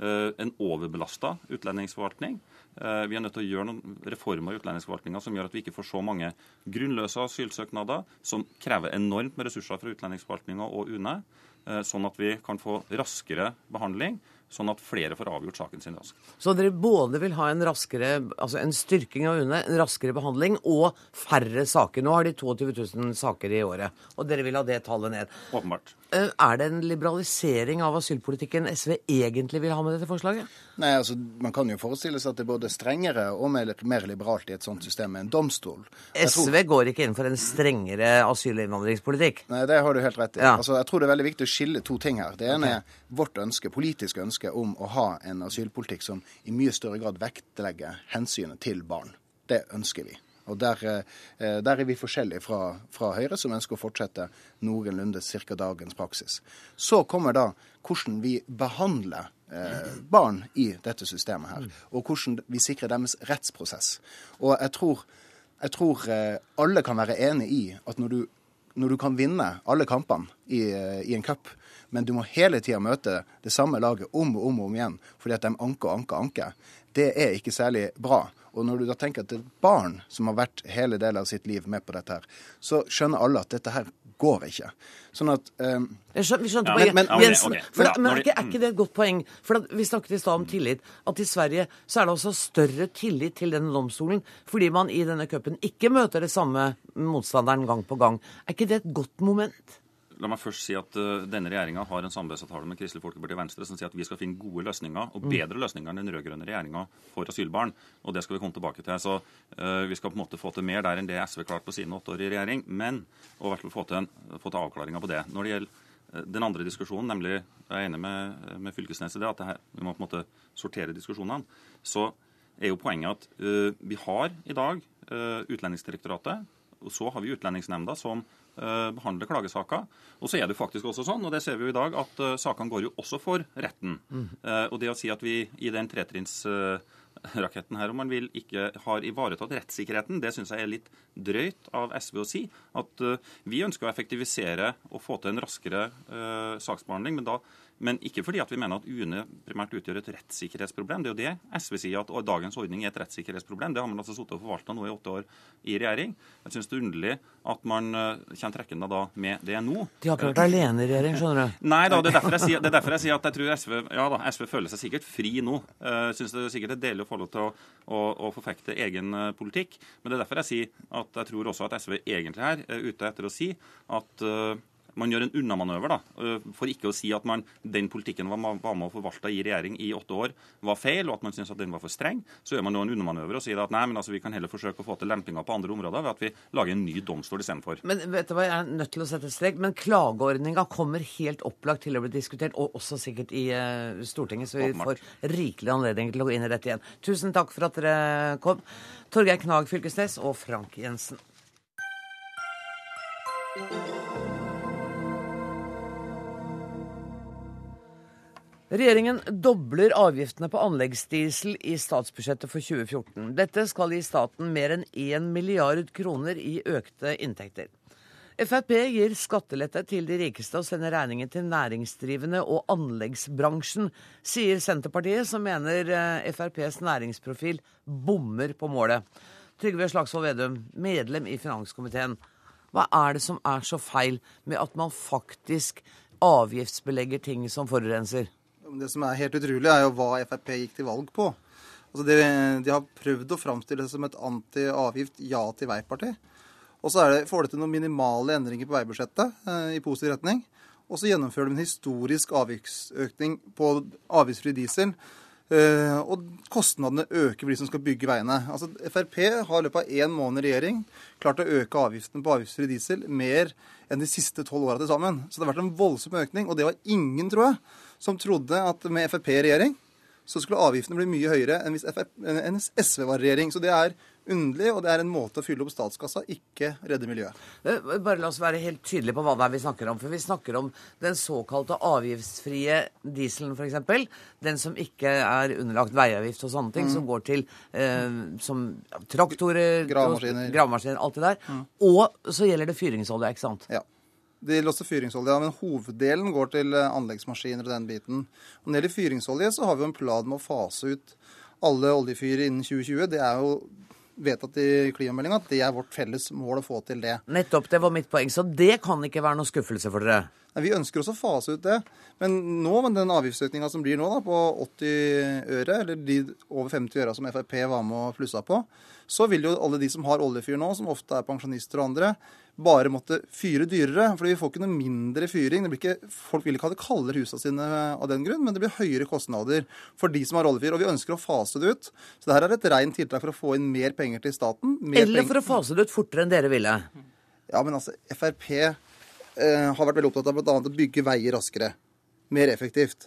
eh, en overbelasta utlendingsforvaltning. Eh, Vi er nødt til å gjøre noen reformer i utlendingsforvaltninga som gjør at vi ikke får så mange grunnløse asylsøknader, som krever enormt med ressurser fra utlendingsforvaltninga og UNE, eh, sånn at vi kan få raskere behandling, sånn at flere får avgjort saken sin raskt. Så dere både vil ha en raskere, altså en styrking av UNE, en raskere behandling og færre saker. Nå har de 22 000 saker i året, og dere vil ha det tallet ned. Åpenbart. Eh, Er det en liberalisering av asylpolitikken SV egentlig vil ha med dette forslaget? Nei, altså, Man kan jo forestille seg at det er både strengere og mer, mer liberalt i et sånt system med en domstol. Jeg tror- SV går ikke inn for en strengere asyl- og innvandringspolitikk. Nei, Det har du helt rett i. Ja. Altså, jeg tror det er veldig viktig å skille to ting her. Det ene er vårt ønske, politiske ønske om å ha en asylpolitikk som i mye større grad vektlegger hensynet til barn. Det ønsker vi. Og der, eh, der er vi forskjellige fra, fra Høyre, som ønsker å fortsette noenlunde ca. dagens praksis. Så kommer da hvordan vi behandler eh, barn i dette systemet her, og hvordan vi sikrer deres rettsprosess. Og jeg tror, jeg tror eh, alle kan være enig i at når du når du kan vinne alle kampene i, eh, i en cup, men du må hele tida møte det samme laget om og om og om igjen fordi at de anker og anker og anker, det er ikke særlig bra. Og når du da tenker at det er et barn som har vært hele delen av sitt liv med på dette her, så skjønner alle at dette her går ikke. Sånn at um... Jeg skjønner, vi skjønte Ja, poenget. men- men- Jensen, okay. ok. for da, men er ikke, er ikke det et godt poeng? For at vi snakket i stad om tillit. At i Sverige så er det også større tillit til denne domstolen fordi man i denne cupen ikke møter det samme motstanderen gang på gang. Er ikke det et godt moment? La meg først si at uh, denne regjeringa har en samarbeidsavtale med Kristelig Folkeparti og Venstre som sier at vi skal finne gode løsninger, og bedre løsninger enn den rød-grønne regjeringa for asylbarn. Og det skal vi komme tilbake til. Så uh, vi skal på en måte få til mer der enn det SV klarte på sine åtte år i regjering. Men og i hvert fall få til, en, få til avklaringer på det. Når det gjelder uh, den andre diskusjonen, nemlig jeg er enig med, med Fylkesnes i det, at det her, vi må på en måte sortere diskusjonene, så er jo poenget at uh, vi har i dag uh, Utlendingsdirektoratet, og så har vi Utlendingsnemnda som eh, behandler klagesaker. Og så er det faktisk også sånn, og det ser vi jo i dag, at eh, sakene går jo også for retten. Mm. og det å si at vi i den tretrinnsraketten her, om man vil, ikke har ivaretatt rettssikkerheten, det syns jeg er litt drøyt av SV å si. At vi ønsker å effektivisere og få til en raskere eh, saksbehandling, men da men ikke fordi at vi mener at UNE primært utgjør et rettssikkerhetsproblem. Det er jo det SV sier, at dagens ordning er et rettssikkerhetsproblem. Det har man altså sittet og forvalta nå i åtte år i regjering. Jeg syns det er underlig at man eh, kommer trekkende da med det nå. De har ikke vært alene i regjering, skjønner du. Nei da, det er derfor jeg sier, det er derfor jeg sier at jeg tror SV ja da, SV føler seg sikkert fri nå. Jeg syns det er sikkert er deilig å få lov til å, å, å forfekte egen eh, politikk. Men det er derfor jeg sier at jeg tror også at SV egentlig her er ute etter å si at eh, man gjør en unnamanøver da, eh, for ikke å si at man, den politikken man var med og forvalta i regjering i åtte år, var feil, og at man syns at den var for streng. Så gjør man nå en unnamanøver og sier at nei, men altså, vi kan heller forsøke å få til lempinga på andre områder ved at vi lager en ny domstol istedenfor. Men vet du hva, jeg er nødt til å sette strek, men klageordninga kommer helt opplagt til å bli diskutert, og også sikkert i uh, Stortinget, så vi Åpenbart. får rikelig anledning til å gå inn i dette igjen. Tusen takk for at dere kom. Torgeir Knag Fylkesnes og Frank Jensen. Regjeringen dobler avgiftene på anleggsdiesel i statsbudsjettet for 2014. Dette skal gi staten mer enn 1 milliard kroner i økte inntekter. Frp gir skattelette til de rikeste og sender regningen til næringsdrivende og anleggsbransjen, sier Senterpartiet, som mener eh, FrPs næringsprofil bommer på målet. Trygve Slagsvold Vedum, medlem i finanskomiteen. Hva er det som er så feil med at man faktisk avgiftsbelegger ting som forurenser? Det som er helt utrolig, er jo hva Frp gikk til valg på. Altså de, de har prøvd å framstille det som et anti-avgift ja til veiparti. Og så det, får de til noen minimale endringer på veibudsjettet eh, i positiv retning. Og så gjennomfører de en historisk avgiftsøkning på avgiftsfri diesel Eh, og kostnadene øker for de som skal bygge veiene. Altså, Frp har i løpet av én måned i regjering klart å øke avgiftene på avgiftsfri diesel mer enn de siste tolv åra til sammen. Så det har vært en voldsom økning. Og det var ingen, tror jeg, som trodde at med Frp i regjering så skulle avgiftene bli mye høyere enn hvis, FRP, enn hvis SV var i regjering. Så det er underlig, og det er en måte å fylle opp statskassa, ikke redde miljøet. Eh, Bare la oss være helt tydelige på hva det er vi snakker om. For vi snakker om den såkalte avgiftsfrie dieselen, f.eks. Den som ikke er underlagt veiavgift og sånne ting, som går til eh, som traktorer, Gravemaskiner. gravemaskiner, alt det der. Og så gjelder det fyringsolje, ikke sant? Ja. Det gjelder også fyringsolje, men hoveddelen går til eh, anleggsmaskiner og den biten. Og når det gjelder fyringsolje, så har vi jo en plan med å fase ut alle oljefyrer innen 2020. Det er jo vedtatt i klimameldinga at det er vårt felles mål å få til det. Nettopp, det var mitt poeng. Så det kan ikke være noe skuffelse for dere. Nei, Vi ønsker også å fase ut det. Men nå med den avgiftsøkninga som blir nå, da, på 80 øre, eller de over 50 øra som Frp var med og plussa på, så vil jo alle de som har oljefyr nå, som ofte er pensjonister og andre, bare måtte fyre dyrere. For vi får ikke noe mindre fyring. Det blir ikke, folk vil ikke ha det kaldere husa sine av den grunn, men det blir høyere kostnader for de som har oljefyr. Og vi ønsker å fase det ut. Så det her er et rent tiltak for å få inn mer penger til staten. Mer Eller for å fase det ut fortere enn dere ville. ja, men altså, Frp eh, har vært veldig opptatt av bl.a. å bygge veier raskere. Mer effektivt.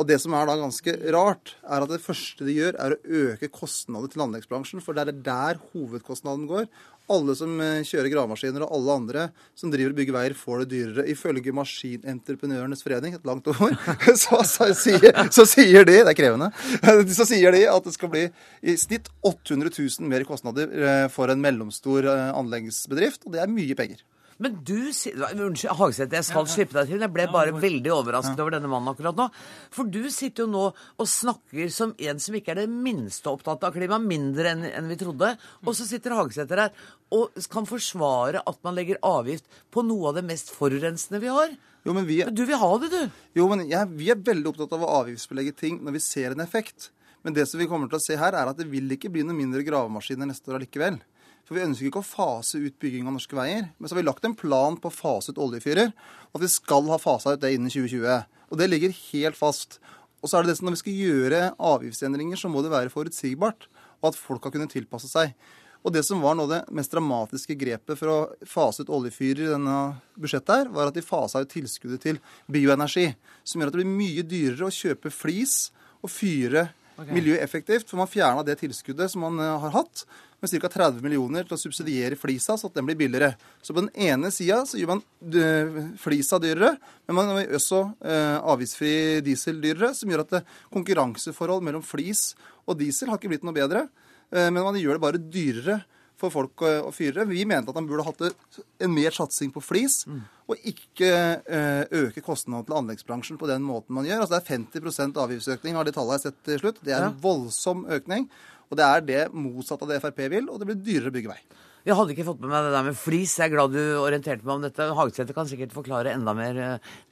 Og det som er da ganske rart, er at det første de gjør, er å øke kostnader til anleggsbransjen. For det er der hovedkostnaden går. Alle som eh, kjører gravemaskiner og alle andre som driver og bygger veier, får det dyrere. Ifølge Maskinentreprenørenes forening, et langt ord, så, så, sier, så sier de Det er krevende. Så sier de at det skal bli i snitt 800 000 mer kostnader eh, for en mellomstor eh, anleggsbedrift. Og det er mye penger. Men du Unnskyld, Hagseth, jeg skal slippe deg til. Jeg ble bare veldig overrasket over denne mannen akkurat nå. For du sitter jo nå og snakker som en som ikke er det minste opptatt av klima, mindre enn vi trodde. Og så sitter Hagesæter her og kan forsvare at man legger avgift på noe av det mest forurensende vi har. Jo, men vi, Du vil ha det, du. Jo, men jeg, Vi er veldig opptatt av å avgiftsbelegge ting når vi ser en effekt. Men det som vi kommer til å se her, er at det vil ikke bli noen mindre gravemaskiner neste år allikevel. For vi ønsker ikke å fase ut bygging av norske veier. Men så har vi lagt en plan på å fase ut oljefyrer, og at vi skal ha fasa ut det innen 2020. Og det ligger helt fast. Og så er det det som når vi skal gjøre avgiftsendringer, så må det være forutsigbart, og at folk har kunnet tilpasse seg. Og det som var noe av det mest dramatiske grepet for å fase ut oljefyrer i denne budsjettet, her, var at de fasa ut tilskuddet til bioenergi. Som gjør at det blir mye dyrere å kjøpe flis og fyre miljøeffektivt. For man fjerna det tilskuddet som man eh, har hatt, med ca. 30 millioner til å subsidiere flisa, så at den blir billigere. Så på den ene sida så gjør man eh, flisa dyrere, men man gjør også eh, avgiftsfri diesel dyrere, som gjør at konkurranseforhold mellom flis og diesel har ikke blitt noe bedre. Eh, men man gjør det bare dyrere for folk å, å fyre. Vi mente at han burde hatt en mer satsing på flis, og ikke eh, øke kostnadene til anleggsbransjen på den måten man gjør. Altså Det er 50% avgiftsøkning, har de tallene jeg har sett til slutt. Det er en voldsom økning. Og det er det motsatte av det Frp vil, og det blir dyrere å bygge vei. Jeg hadde ikke fått med meg det der med flis. Jeg er glad du orienterte meg om dette. Hagesæter kan sikkert forklare enda mer.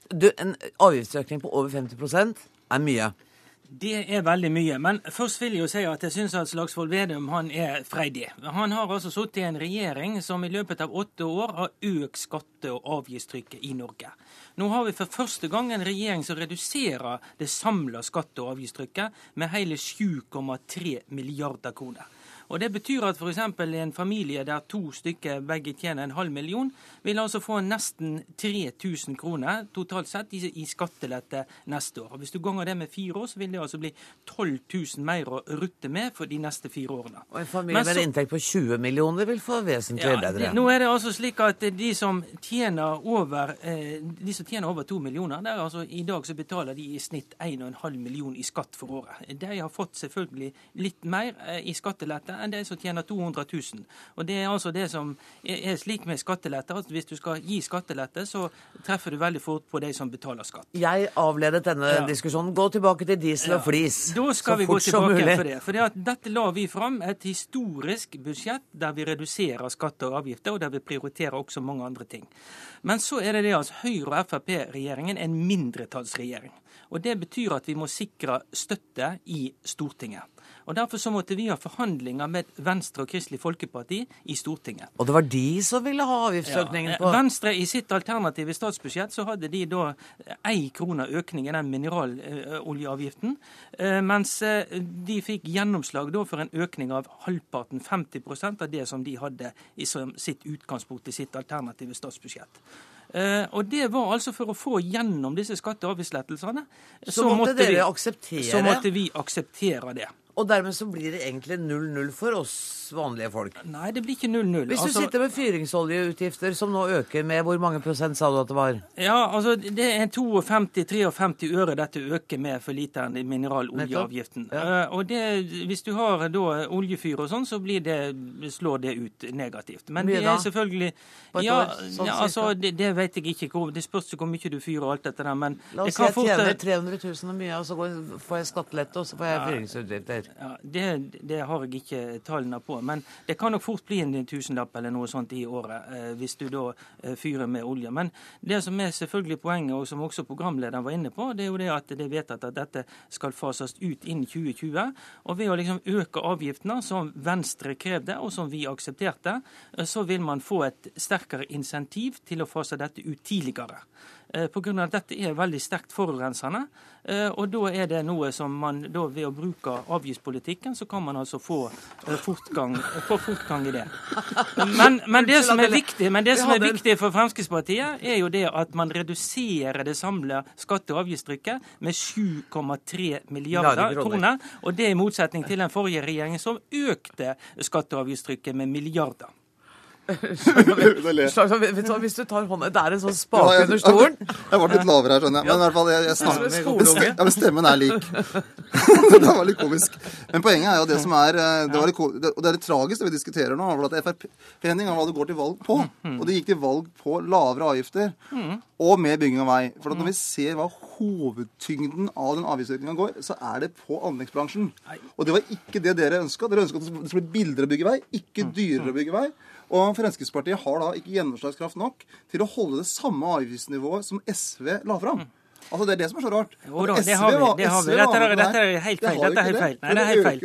Du, en avgiftsøkning på over 50% er mye. Det er veldig mye. Men først vil jeg jo si at jeg syns at Slagsvold Vedum han er freidig. Han har altså sittet i en regjering som i løpet av åtte år har økt skatte- og avgiftstrykket i Norge. Nå har vi for første gang en regjering som reduserer det samla skatte- og avgiftstrykket med hele 7,3 milliarder kroner. Og Det betyr at f.eks. en familie der to stykker begge tjener en halv million, vil altså få nesten 3000 kroner totalt sett i, i skattelette neste år. Og Hvis du ganger det med fire år, så vil det altså bli 12 000 mer å rutte med for de neste fire årene. Og en familie med en inntekt på 20 millioner vil få vesentlig Ja, bedre. nå er det altså slik at de som tjener over eh, de som tjener over to millioner, det er altså, i dag så betaler de i snitt 1,5 million i skatt for året. De har fått selvfølgelig litt mer eh, i skattelette enn de som tjener 200 000. Og det er altså det som er, slik med skattelette, at hvis du skal gi skattelette, så treffer du veldig fort på de som betaler skatt. Jeg avledet denne Ja. diskusjonen. Gå tilbake til diesel og flis. Da skal så vi gå tilbake for det. For det at dette la vi fram et historisk budsjett der vi reduserer skatter og avgifter, og der vi prioriterer også mange andre ting. Men så er det det altså Høyre- og Frp-regjeringen er en mindretallsregjering. Og Det betyr at vi må sikre støtte i Stortinget. Og Derfor så måtte vi ha forhandlinger med Venstre og Kristelig Folkeparti i Stortinget. Og det var de som ville ha avgiftsøkningen på Venstre i sitt alternative statsbudsjett så hadde de da én krone økning i den mineraloljeavgiften, eh, mens eh, de fikk gjennomslag da for en økning av halvparten, 50% av det som de hadde i sitt utgangspunkt i sitt alternative statsbudsjett. Uh, og det var altså for å få gjennom disse skatte- og avgiftslettelsene. Så måtte dere akseptere Så måtte vi akseptere det. Og dermed så blir det egentlig 0-0 for oss vanlige folk. Nei, det blir ikke 0-0. Hvis du Altså- sitter med fyringsoljeutgifter som nå øker med hvor mange prosent sa du at det var? Ja, altså det er 52-53 øre dette øker med for literen i mineraloljeavgiften. Ja. Uh, og det, hvis du har da oljefyr og sånn, så blir det, slår det ut negativt. Men Mye det er selvfølgelig ja, sånn ja, altså, det, det vet jeg ikke. hvor- Det spørs hvor mye du fyrer og alt dette der, men La oss si jeg fort tjener 300 000 og mye, og så får jeg skattelette, og så får jeg fyringsutgifter. ja, det, det har jeg ikke tallene på, men det kan nok fort bli en tusenlapp eller noe sånt i året eh, hvis du da eh, fyrer med olje. Men det som er selvfølgelig poenget, og som også programlederen var inne på, det er jo det at det er vedtatt at dette skal fases ut innen 2020. Og ved å liksom øke avgiftene, som Venstre krevde, og som vi aksepterte, eh, så vil man få et sterkere insentiv til å fase dette ut tidligere. Eh, av at dette er veldig sterkt forurensende. eh, Og da er det noe som man da ved å bruke avgiftspolitikken, så kan man altså få eh, fortgang, få fortgang i det. Men, men det som er viktig, men det som er viktig for Fremskrittspartiet, er jo det at man reduserer det samla skatte- og avgiftstrykket med 7,3 milliarder kroner. Og det er i motsetning til den forrige regjeringen som økte skatte- og avgiftstrykket med milliarder. Slagsvold, vet du hva, Hvis du tar hånda Det er en sånn spake ja, under stolen. Jeg ble litt lavere her, skjønner jeg. Men i hvert fall, jeg, jeg snakker. Ja, men stemmen er lik. det var litt komisk. Men poenget er jo det som er eh, det var litt, Og det er litt tragisk det vi diskuterer nå. at Frp-forening har hva det går til valg på. Og de gikk til valg på lavere avgifter. Og mer bygging av vei. For når vi ser hva hovedtyngden av den avgiftsøkninga går, så er det på anleggsbransjen. Og det var ikke det dere ønska. Dere ønska at det skulle bli billigere å bygge vei, ikke dyrere å bygge vei. Og Fremskrittspartiet har da ikke gjennomslagskraft nok til å holde det samme avgiftsnivået som SV la fram. Altså Det er det som er så rart. Jo da, det har vi. Det har vi. Dette, er, dette er helt feil. Dette er helt feil. Nei, det er helt feil.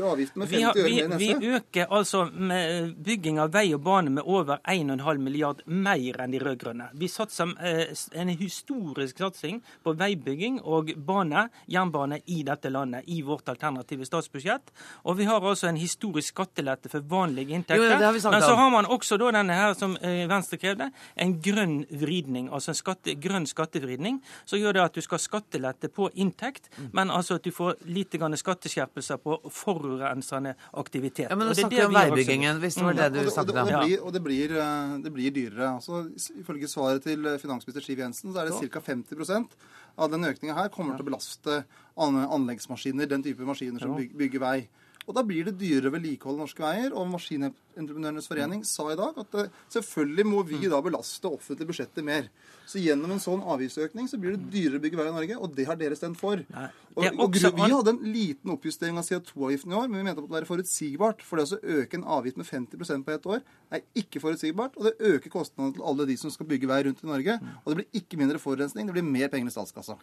Vi, har, vi, vi øker altså med bygging av vei og bane med over 1,5 milliard mer enn de rød-grønne. Vi satser eh, en historisk satsing på veibygging og bane, jernbane, i dette landet i vårt alternative statsbudsjett. Og vi har altså en historisk skattelette for vanlige inntekter. Jo, Men så har man også da denne her som eh, Venstre krevde, en grønn vridning. Altså en skatte, grønn skattevridning. Så gjør det at du skal skattelette på inntekt, Mm. men altså at du får lite grann skatteskjerpelser på forurensende aktivitet. Ja, men Og nå det er snakker det vi om veibyggingen, hvis det var det Ja, du og, det, og, snakket om. blir, og det, blir, eh, det blir dyrere. Altså, ifølge svaret til eh, finansminister Siv Jensen så er det ca. 50% av den økninga her kommer til å belaste anleggsmaskiner, den type maskiner som byg- bygger vei. Og da blir det dyrere å vedlikeholde norske veier. Og Maskinentreprenørenes forening sa i dag at eh, selvfølgelig må vi da belaste offentlige budsjetter mer. Så gjennom en sånn avgiftsøkning så blir det dyrere å bygge vei i Norge, og det har dere stemt for. Og, og gru- vi hadde en liten oppjustering av CO2-avgiften i år, men vi mente at det måtte være forutsigbart. For det å øke en avgift med 50% på ett år er ikke forutsigbart, og det øker kostnadene til alle de som skal bygge vei rundt i Norge. Og det blir ikke mindre forurensning, det blir mer penger i statskassa.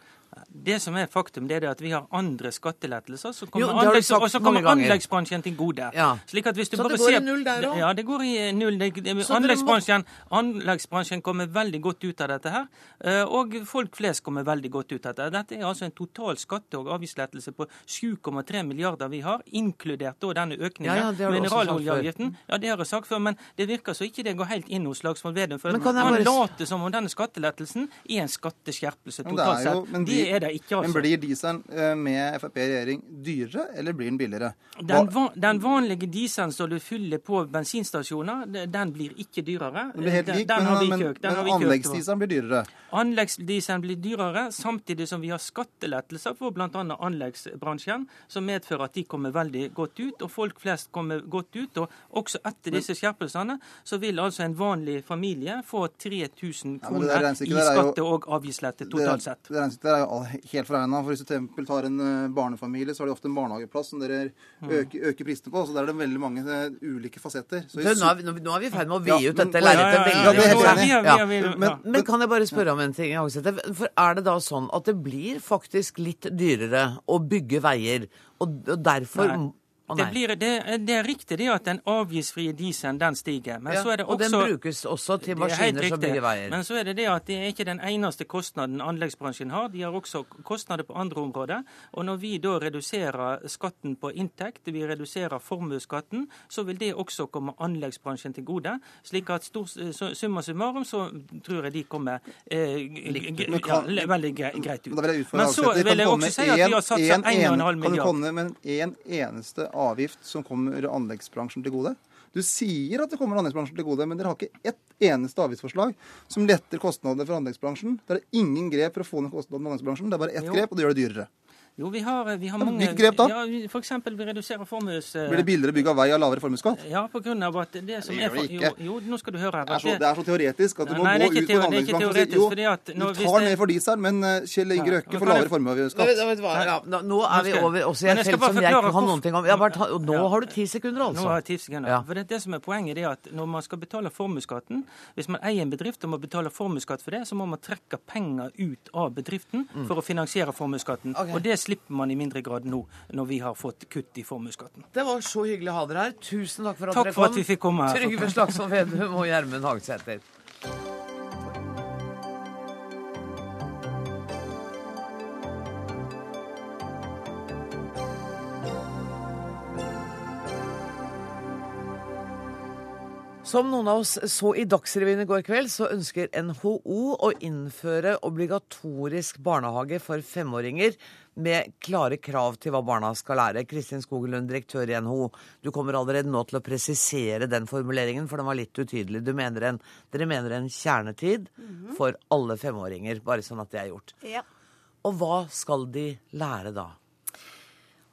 Det som er faktum, det er at vi har andre skattelettelser som kommer, jo, sagt og så kommer ganger. Anleggsbransjen til gode. Ja. Slik at hvis du Så bare det går i null der også? Ja, det går i null. Det, det, Så må- anleggsbransjen, anleggsbransjen kommer veldig godt ut av dette her. eh, Og folk flest kommer veldig godt ut av dette. Dette er altså en total skatte- og avgiftslettelse på 7,3 milliarder vi har, inkludert da denne økningen. Ja, ja, det mineraloljeavgiften. Ja, det har jeg sagt før, men det virker så ikke det går helt inn hos Slagsvold Vedum. For han bare later som om denne skattelettelsen er en skatteskjerpelse Men det totalt er jo- sett. men det er det ikke, altså. Men blir dieselen eh, med Frp i regjering dyrere, eller blir den billigere? Den, van, den vanlige dieselen som du fyller på bensinstasjoner, den blir ikke dyrere. Den blir helt lik, den men, men. Den men har vi ikke økt. anleggsdieselen blir dyrere. Anleggsdieselen blir dyrere, samtidig som vi har skattelettelser for bl.a. anleggsbransjen, som medfører at de kommer veldig godt ut, og folk flest kommer godt ut. Og også etter disse skjerpelsene så vil altså en vanlig familie få 3000 Ja, men kroner regnestykket i skatte- og avgiftslette totalt sett. Det, regnestykket der er jo helt foregna. For hvis du tar en eh, barnefamilie, så har de ofte en barnehageplass som dere Mm. øke øker prisene på. Så der er det veldig mange eh, ulike fasetter. Så i nå, er vi, nå er vi i ferd med å Ja, ut dette lerretet veldig. ja. Men- Men kan jeg bare spørre om en ting? For er det da sånn at det blir faktisk litt dyrere å bygge veier, og, og derfor Nei. Å, Det, blir, det, det er riktig det at den avgiftsfrie dieselen den stiger. Men Ja, så er det og den brukes også til er maskiner som bygger veier. Men så er det det at det er ikke den eneste kostnaden anleggsbransjen har. De har også kostnader på andre områder. Og når vi da reduserer skatten på inntekt, vi reduserer formuesskatten, så vil det også komme anleggsbransjen til gode. Slik at stor, summa summarum så tror jeg de kommer eh, ja, veldig greit ut. Men så vil jeg også si at vi har en- satsa en- 1,5 Kan du komme med en eneste avgift som kommer anleggsbransjen til gode? Du sier at det kommer anleggsbransjen til gode, men dere har ikke ett eneste avgiftsforslag som letter kostnadene for anleggsbransjen. Det er ingen grep for å få ned kostnadene for anleggsbransjen. Det er bare ett Jo. grep, og det gjør det dyrere. Jo, vi har, vi har mange hvilke grep da? Ja, vi- for eksempel vi reduserer formues... eh, Blir det billigere bygg av vei av lavere formuesskatt? Ja, på grunn av at det som Det er gjør det Jo, ikke. jo, nå skal du høre her. Det er, så, det er så teoretisk at du må Nei, gå ut på en anleggsbransje og si jo, fordi at nå, du tar ned for diesel, men eh, Kjell Inge Røkke får lavere formuesskatt. Ja, nå- nå er vi over også i et felt som jeg ikke kan hvorfor- noen ting om. Jeg bare ta, og nå Ja. har du ti sekunder, altså. Nå har jeg ti sekunder. Ja. For det, det som er Poenget er at når man skal betale formuesskatten Hvis man eier en bedrift og må betale formuesskatt for det, så må man trekke penger ut av bedriften for å finansiere formuesskatten. Mm. Og det slipper man i mindre grad nå, når vi har fått kutt i formuesskatten. Det var så hyggelig å ha dere her. Tusen takk for at Takk dere for at vi fikk komme her. Trygve Slagsvold Vedum og Gjermund Hagesæter. Som noen av oss så i Dagsrevyen i går kveld, så ønsker NHO å innføre obligatorisk barnehage for femåringer med klare krav til hva barna skal lære. Kristin Skogelund, direktør i NHO, du kommer allerede nå til å presisere den formuleringen, for den var litt utydelig. Du mener en, dere mener en kjernetid for alle femåringer, bare sånn at det er gjort. Ja. Og hva skal de lære da?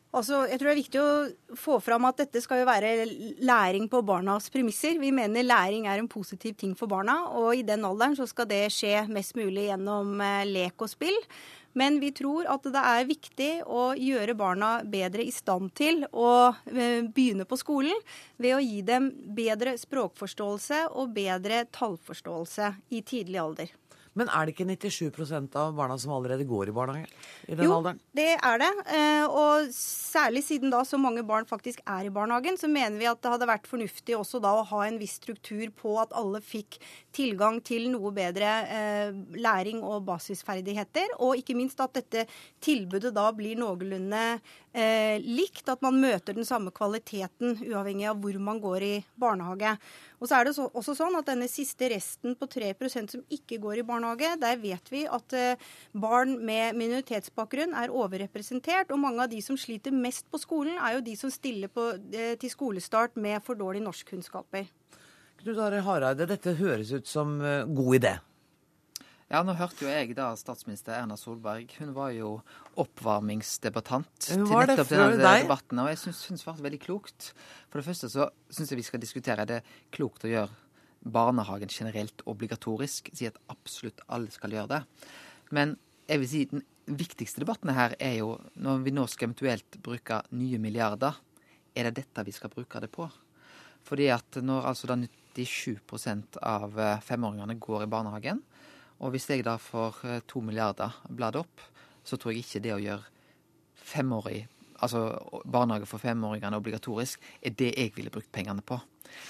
Altså, jeg tror det er viktig å få fram at dette skal jo være læring på barnas premisser. Vi mener læring er en positiv ting for barna, og i den alderen så skal det skje mest mulig gjennom eh, lek og spill. Men vi tror at det er viktig å gjøre barna bedre i stand til å eh, begynne på skolen ved å gi dem bedre språkforståelse og bedre tallforståelse i tidlig alder. Men er det ikke 97% av barna som allerede går i barnehage i den Jo, alderen? det er det. Eh, Og særlig siden da så mange barn faktisk er i barnehagen, så mener vi at det hadde vært fornuftig også da å ha en viss struktur på at alle fikk tilgang til noe bedre eh, læring og basisferdigheter. Og ikke minst at dette tilbudet da blir noenlunde eh, likt. At man møter den samme kvaliteten uavhengig av hvor man går i barnehage. Og så er det så, også sånn at denne siste resten på 3% som ikke går i barnehage, der vet vi at eh, barn med minoritetsbakgrunn er overrepresentert. Og mange av de som sliter mest på skolen, er jo de som stiller på, eh, til skolestart med for dårlige norskkunnskaper. Knut Are Hareide, dette høres ut som eh, god idé. Ja, nå hørte jo jeg da statsminister Erna Solberg. Hun var jo oppvarmingsdebattant til nettopp denne deg. debatten. Og jeg syns hun svarte veldig klokt. For det første så syns jeg vi skal diskutere er det klokt å gjøre barnehagen generelt obligatorisk. Si at absolutt alle skal gjøre det. Men jeg vil si den viktigste debatten her er jo når vi nå skal eventuelt bruke nye milliarder, er det dette vi skal bruke det på? Fordi at når altså da 97 av eh, femåringene går i barnehagen, og hvis jeg da får eh, to milliarder bladd opp, så tror jeg ikke det å gjøre femårig, altså barnehage for femåringene obligatorisk, er det jeg ville brukt pengene på.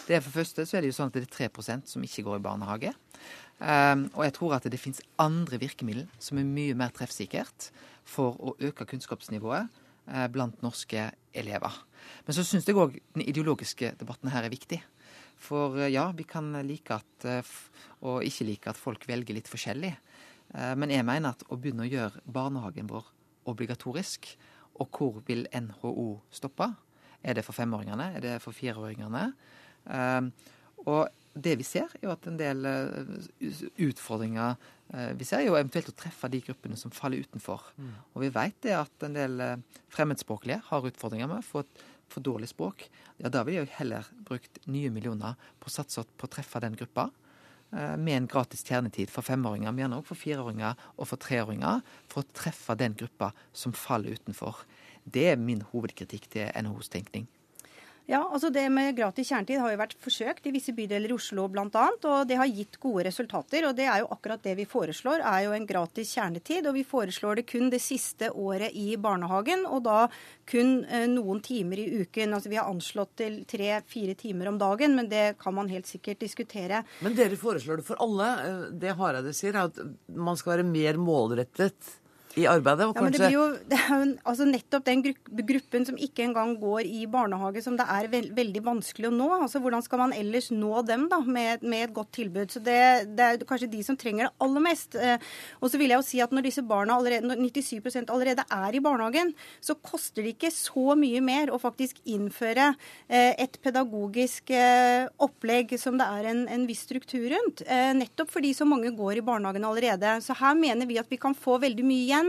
Det er For første så er det jo sånn at det er 3% som ikke går i barnehage. Um, og jeg tror at det finnes andre virkemidler som er mye mer treffsikkert for å øke kunnskapsnivået uh, blant norske elever. Men så syns jeg òg den ideologiske debatten her er viktig. For eh, ja, vi kan like at eh, og ikke like at folk velger litt forskjellig. Eh, Men jeg mener at å begynne å gjøre barnehagen vår obligatorisk, og hvor vil NHO stoppe? Er det for femåringene? Er det for fireåringene? Og det vi ser, er jo at en del eh, utfordringer eh, Vi ser er jo eventuelt å treffe de gruppene som faller utenfor. Mm. Og vi vet det at en del eh, fremmedspråklige har utfordringer med å få et for dårlig språk. Ja, da ville jeg heller brukt nye millioner på å satse på å treffe den gruppa. Med en gratis kjernetid for femåringer, men gjerne også for fireåringer og for treåringer. For å treffe den gruppa som faller utenfor. Det er min hovedkritikk til NHOs tenkning. Ja, altså Det med gratis kjernetid har jo vært forsøkt i visse bydeler i Oslo bl.a. Og det har gitt gode resultater. og Det er jo akkurat det vi foreslår, er jo en gratis kjernetid. Og vi foreslår det kun det siste året i barnehagen, og da kun eh, noen timer i uken. Altså Vi har anslått til tre-fire timer om dagen, men det kan man helt sikkert diskutere. Men dere foreslår det for alle. Eh, Det Hareide sier, er at man skal være mer målrettet i arbeidet. Og Ja, men det blir jo altså nettopp den gruppen som ikke engang går i barnehage, som det er veld, veldig vanskelig å nå. Altså Hvordan skal man ellers nå dem da, med, med et godt tilbud? Så det, det er kanskje de som trenger det aller mest. Eh, og så vil jeg jo si at når disse barna allerede, når 97% allerede er i barnehagen, så koster det ikke så mye mer å faktisk innføre eh, et pedagogisk eh, opplegg som det er en, en viss struktur rundt. Nettopp fordi så mange går i barnehagen allerede. Så her mener vi at vi kan få veldig mye igjen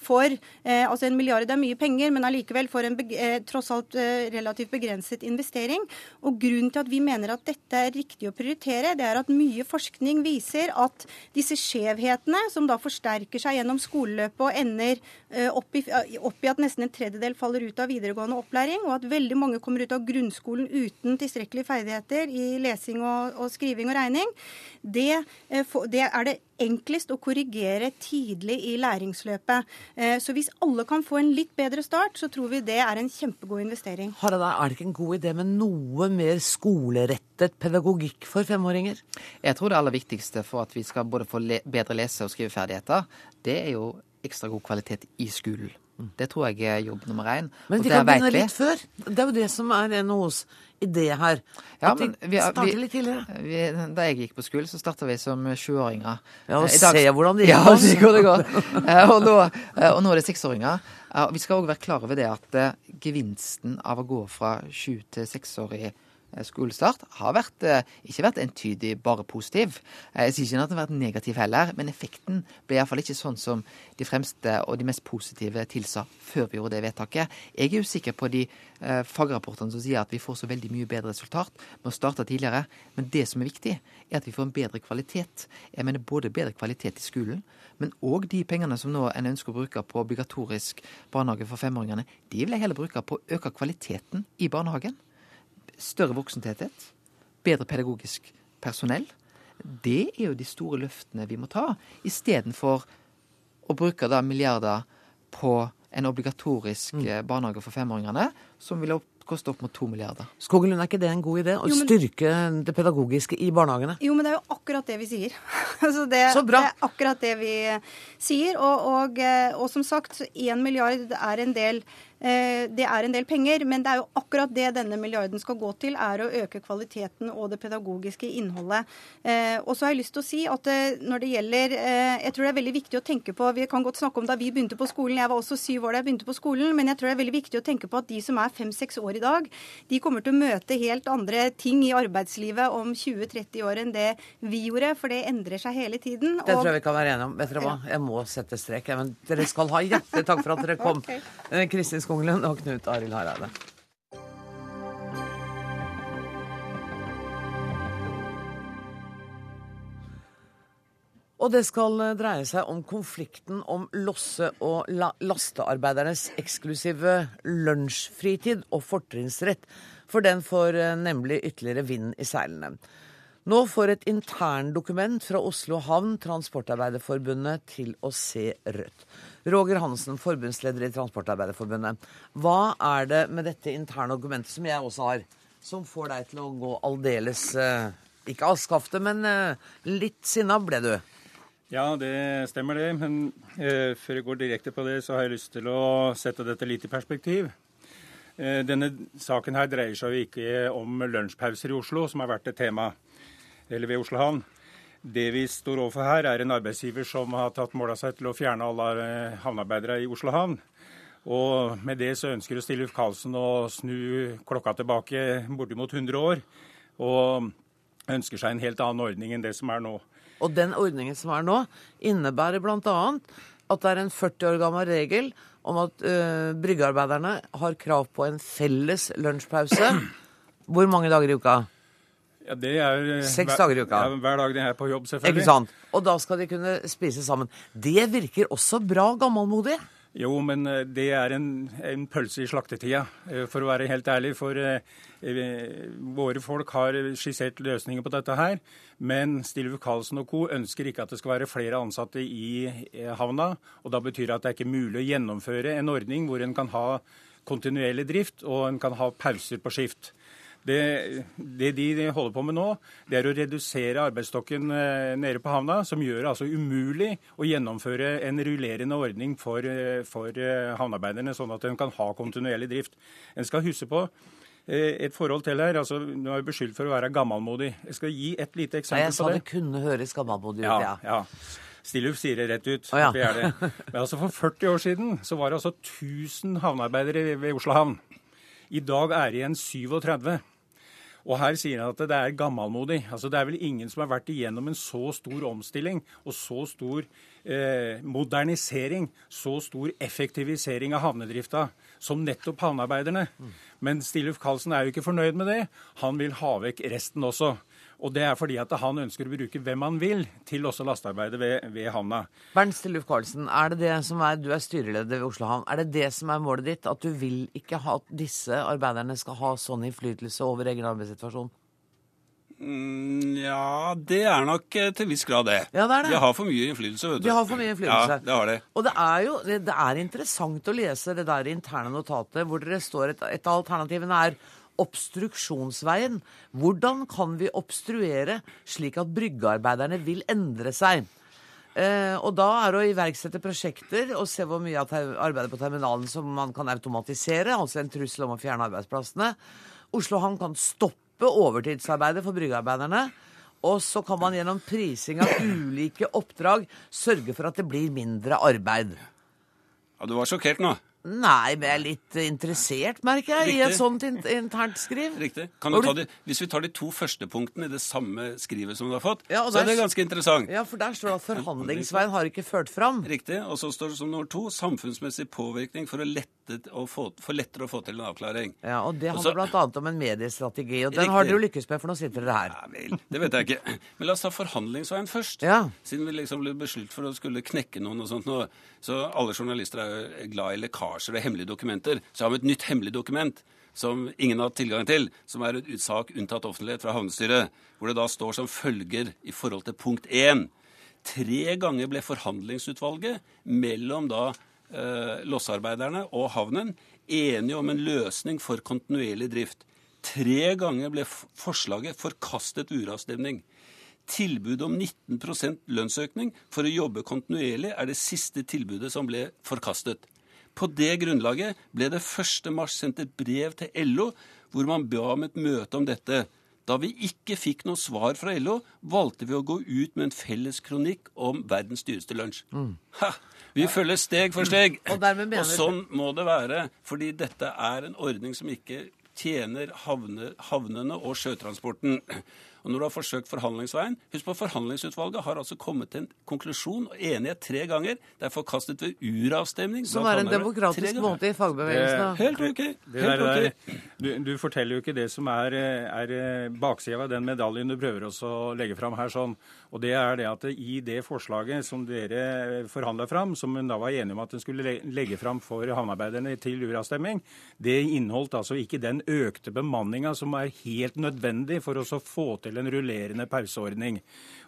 for eh, altså En milliard er mye penger, men allikevel for en eh, tross alt eh, relativt begrenset investering. Og Grunnen til at vi mener at dette er riktig å prioritere, det er at mye forskning viser at disse skjevhetene, som da forsterker seg gjennom skoleløpet og ender eh, opp i, opp i at nesten en tredjedel faller ut av videregående opplæring, og at veldig mange kommer ut av grunnskolen uten tilstrekkelige ferdigheter i lesing og, og skriving og regning, det, eh, få- det er det enklest å korrigere tidlig i læringsløpet. Eh, Så hvis alle kan få en litt bedre start, så tror vi det er en kjempegod investering. Harald, er det ikke en god idé med noe mer skolerettet pedagogikk for femåringer? Jeg tror det aller viktigste for at vi skal både få le bedre lese- og skriveferdigheter, det er jo ekstra god kvalitet i skolen. Det tror jeg er jobb nummer én. Men de kan begynne litt før. Det er jo det som er NHOs idé her. Ja, men vi, vi, litt tidligere. vi, da jeg gikk på skole, så starta vi som sjuåringer. Ja, og Eh, dag- se hvordan det gikk Ja, oss. det går. Eh, og, nå, eh, og nå er det seksåringer. Vi skal òg være klar over det at gevinsten av å gå fra sju til seksårig skolestart har vært, eh, ikke vært entydig bare positiv. Eh, Jeg sier ikke at den har vært negativ heller, men effekten ble iallfall ikke sånn som de fremste og de mest positive tilsa før vi gjorde det vedtaket. Jeg er usikker på de eh, fagrapportene som sier at vi får så veldig mye bedre resultat med å starte tidligere, men det som er viktig, er at vi får en bedre kvalitet. Jeg mener både bedre kvalitet i skolen, men òg de pengene som nå en ønsker å bruke på obligatorisk barnehage for femåringene, de vil jeg heller bruke på å øke kvaliteten i barnehagen større voksentetthet, bedre pedagogisk personell. Det er jo de store løftene vi må ta, istedenfor å bruke da milliarder på en obligatorisk mm. barnehage for femåringene, som vil koste opp mot to milliarder. Skogelund, er ikke det en god idé? Å Jo, men- styrke det pedagogiske i barnehagene? Jo, men det er jo akkurat det vi sier. altså det, Så bra. det er akkurat det vi sier. Og, og, eh, og som sagt, én milliard er en del eh, det er en del penger, men det er jo akkurat det denne milliarden skal gå til, er å øke kvaliteten og det pedagogiske innholdet. Eh, og så har jeg lyst til å si at eh, når det gjelder eh, Jeg tror det er veldig viktig å tenke på Vi kan godt snakke om da vi begynte på skolen. Jeg var også syv år da jeg begynte på skolen, men jeg tror det er veldig viktig å tenke på at de som er fem-seks år i dag, de kommer til å møte helt andre ting i arbeidslivet om 20-30 år enn det vi gjorde, for det endrer seg hele tiden. Det tror jeg vi kan være enige om. Vet dere hva? Jeg må sette strek. Men dere skal ha hjertelig takk for at dere kom. Ok. Eh, Kristin Skoglund og Knut Arild Hareide. Og det skal dreie seg om konflikten om losse- og la lastearbeidernes eksklusive lunsjfritid og fortrinnsrett, for den får eh, nemlig ytterligere vind i seilene. Nå får et interndokument fra Oslo havn Transportarbeiderforbundet til å se rødt. Roger Hansen, forbundsleder i Transportarbeiderforbundet. Hva er det med dette interne dokumentet, som jeg også har, som får deg til å gå aldeles eh, Ikke av skaftet, men eh, litt sinna ble du. Ja, det stemmer det. Men eh, før jeg går direkte på det, så har jeg lyst til å sette dette litt i perspektiv. Eh, denne saken her dreier seg jo ikke om lunsjpauser i Oslo, som har vært et tema, eller ved Oslo havn. Det vi står overfor her, er en arbeidsgiver som har tatt mål av seg til å fjerne alle eh, havnearbeidere i Oslo havn. Og med det så ønsker Stilluf Karlsen å snu klokka tilbake bortimot 100 år. Og ønsker seg en helt annen ordning enn det som er nå. Og den ordningen som er nå, innebærer bl.a. at det er en 40 år gammel regel om at uh, bryggearbeiderne har krav på en felles lunsjpause. Hvor mange dager i uka? Ja, det er eh, Seks hver- dager i uka. Ja, hver dag de er på jobb, selvfølgelig. Ikke sant? Og da skal de kunne spise sammen. Det virker også bra gammelmodig. Jo, men eh, det er en, en pølse i slaktetida, eh, for å være helt ærlig. For våre folk har skissert løsninger på dette her. Men Stilve Karlsen og co. ønsker ikke at det skal være flere ansatte i havna. Og da betyr det at det er ikke mulig å gjennomføre en ordning hvor en kan ha kontinuerlig drift og en kan ha pauser på skift. Det, det de holder på med nå, det er å redusere arbeidsstokken eh, nede på havna, som gjør det altså umulig å gjennomføre en rullerende ordning for, eh, for eh, havnearbeiderne, sånn at en kan ha kontinuerlig drift. En skal huske på et forhold til her. altså Nå er jeg beskyldt for å være gammelmodig. Jeg skal gi et lite eksempel Nei, eksempel jeg sa på det det. kunne høres gammelmodig ut, Ja, ja. ja. Stilluf sier det rett ut. Oh, ja. det det. Men altså For 40 år siden så var det altså 1000 havnearbeidere ved Oslo havn. I dag er det igjen 37. Og her sier han at det er gammelmodig. Altså Det er vel ingen som har vært igjennom en så stor omstilling og så stor eh, modernisering, så stor effektivisering av havnedrifta som nettopp havnearbeiderne. Men Stilluf Karlsen er jo ikke fornøyd med det. Han vil ha vekk resten også. Og det er fordi at han ønsker å bruke hvem han vil til også lastearbeidet ved, ved havna. Bernt Stilluf Karlsen, er det det som er, du er styreleder ved Oslo Havn. Er det det som er målet ditt? At du vil ikke ha at disse arbeiderne skal ha sånn innflytelse over egen arbeidssituasjon? Mm, ja, det er nok eh, til viss grad det. Ja, det er det. De har for mye innflytelse, vet du. De har for mye innflytelse. Ja, det har de. Og det er jo det, er interessant å lese det der interne notatet hvor det står et, et av alternativene er obstruksjonsveien. Hvordan kan vi obstruere slik at bryggearbeiderne vil endre seg? Eh, og da er det å iverksette prosjekter og se hvor mye av arbeidet på terminalen som man kan automatisere, altså en trussel om å fjerne arbeidsplassene. Oslo Havn kan stoppe overtidsarbeidet for bryggearbeiderne. Og så kan man gjennom prising av ulike oppdrag sørge for at det blir mindre arbeid. Ja, Du var sjokkert nå. Nei, men jeg er litt interessert, merker jeg, i et sånt in internt skriv. Riktig. Kan du ta de, hvis vi tar de to første punktene i det samme skrivet som du har fått, Ja, og så er det ganske interessant. Ja, for der står det at forhandlingsveien har ikke ført fram. Riktig. Og så står det som nummer to samfunnsmessig påvirkning for, å lette, å få, for lettere å få til en avklaring. Ja, og det handler bl.a. om en mediestrategi, og den Riktig. har dere lykkes med, for nå sitter dere her. Ja vel, det vet jeg ikke. Men la oss ta forhandlingsveien først. Ja. Siden vi liksom ble beskyldt for å skulle knekke noen og sånt nå. Så alle journalister er jo glad i lekkasjer og hemmelige dokumenter. Så har vi et nytt hemmelig dokument som ingen har hatt tilgang til, som er en sak unntatt offentlighet fra havnestyret, hvor det da står som følger i forhold til punkt 1. Tre ganger ble forhandlingsutvalget mellom da eh, lossarbeiderne og havnen enige om en løsning for kontinuerlig drift. Tre ganger ble forslaget forkastet uravstemning. Tilbudet om 19% lønnsøkning for å jobbe kontinuerlig er det siste tilbudet som ble forkastet. På det grunnlaget ble det 1. mars sendt et brev til LO hvor man ba om et møte om dette. Da vi ikke fikk noe svar fra LO, valgte vi å gå ut med en felles kronikk om verdens dyreste lunsj. Ha! Vi følger steg for steg. Og Og sånn må det være, fordi dette er en ordning som ikke tjener havne, havnene og sjøtransporten. Og når du har forsøkt forhandlingsveien Husk på Forhandlingsutvalget har altså kommet til en konklusjon og enighet tre ganger. Det er forkastet ved uravstemning. Som er en demokratisk måte i fagbevegelsen. Helt ok. Helt der, ok. der, du, du forteller jo ikke det som er, er eh, baksida av den medaljen du prøver også å legge fram her. sånn. Og det er det at i det forslaget som dere forhandla fram, som hun da var enige om at hun skulle legge fram for havnearbeiderne til uravstemning, det inneholdt altså ikke den økte bemanninga som er helt nødvendig for oss å få til en rullerende pauseordning.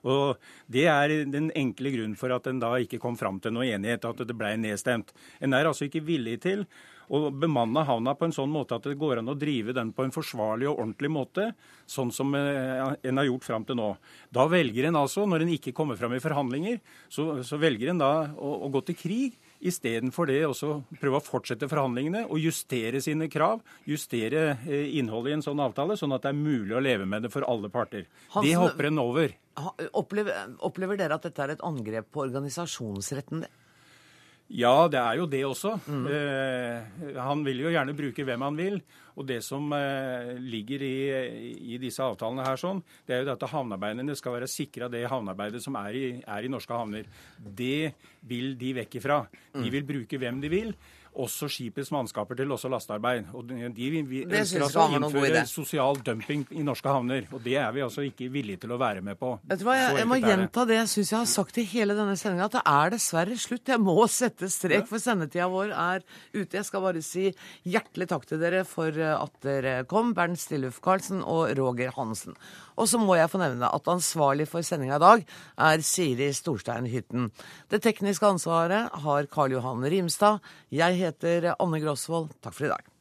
Og Det er den enkle grunnen for at en da ikke kom fram til noe enighet, at det ble nedstemt. En er altså ikke villig til å bemanne havna på en sånn måte at det går an å drive den på en forsvarlig og ordentlig måte, sånn som eh, en har gjort fram til nå. Da velger en altså, når en ikke kommer fram i forhandlinger, så, så velger en da å, å gå til krig. Istedenfor det også prøve å fortsette forhandlingene og justere sine krav, justere eh, innholdet i en sånn avtale, sånn at det er mulig å leve med det for alle parter. Hansen- det hopper en over. Opplever, opplever dere at dette er et angrep på organisasjonsretten? Ja, det er jo det også. Eh, han vil jo gjerne bruke hvem han vil. Og det som eh, ligger i, i disse avtalene her, sånn, det er jo at havnearbeiderne skal være sikra det havnearbeidet som er i, er i norske havner. Det vil de vekk ifra. De vil bruke hvem de vil. Også skipets mannskaper til også lastearbeid. Og de, de vi ønsker altså å innføre sosial dumping i norske havner. Og det er vi altså ikke villige til å være med på. Vet du hva, Jeg, jeg må gjenta det jeg syns jeg har sagt i hele denne sendinga, at det er dessverre slutt. Jeg må sette strek, for sendetida vår er ute. Jeg skal bare si hjertelig takk til dere for at dere kom, Bernt Stilluf Karlsen og Roger Hansen. Og så må jeg få nevne at ansvarlig for sendinga i dag er Siri Storstein Hytten. Det tekniske ansvaret har Karl Johan Rimstad. Jeg heter Anne Grosvold. Takk for i dag.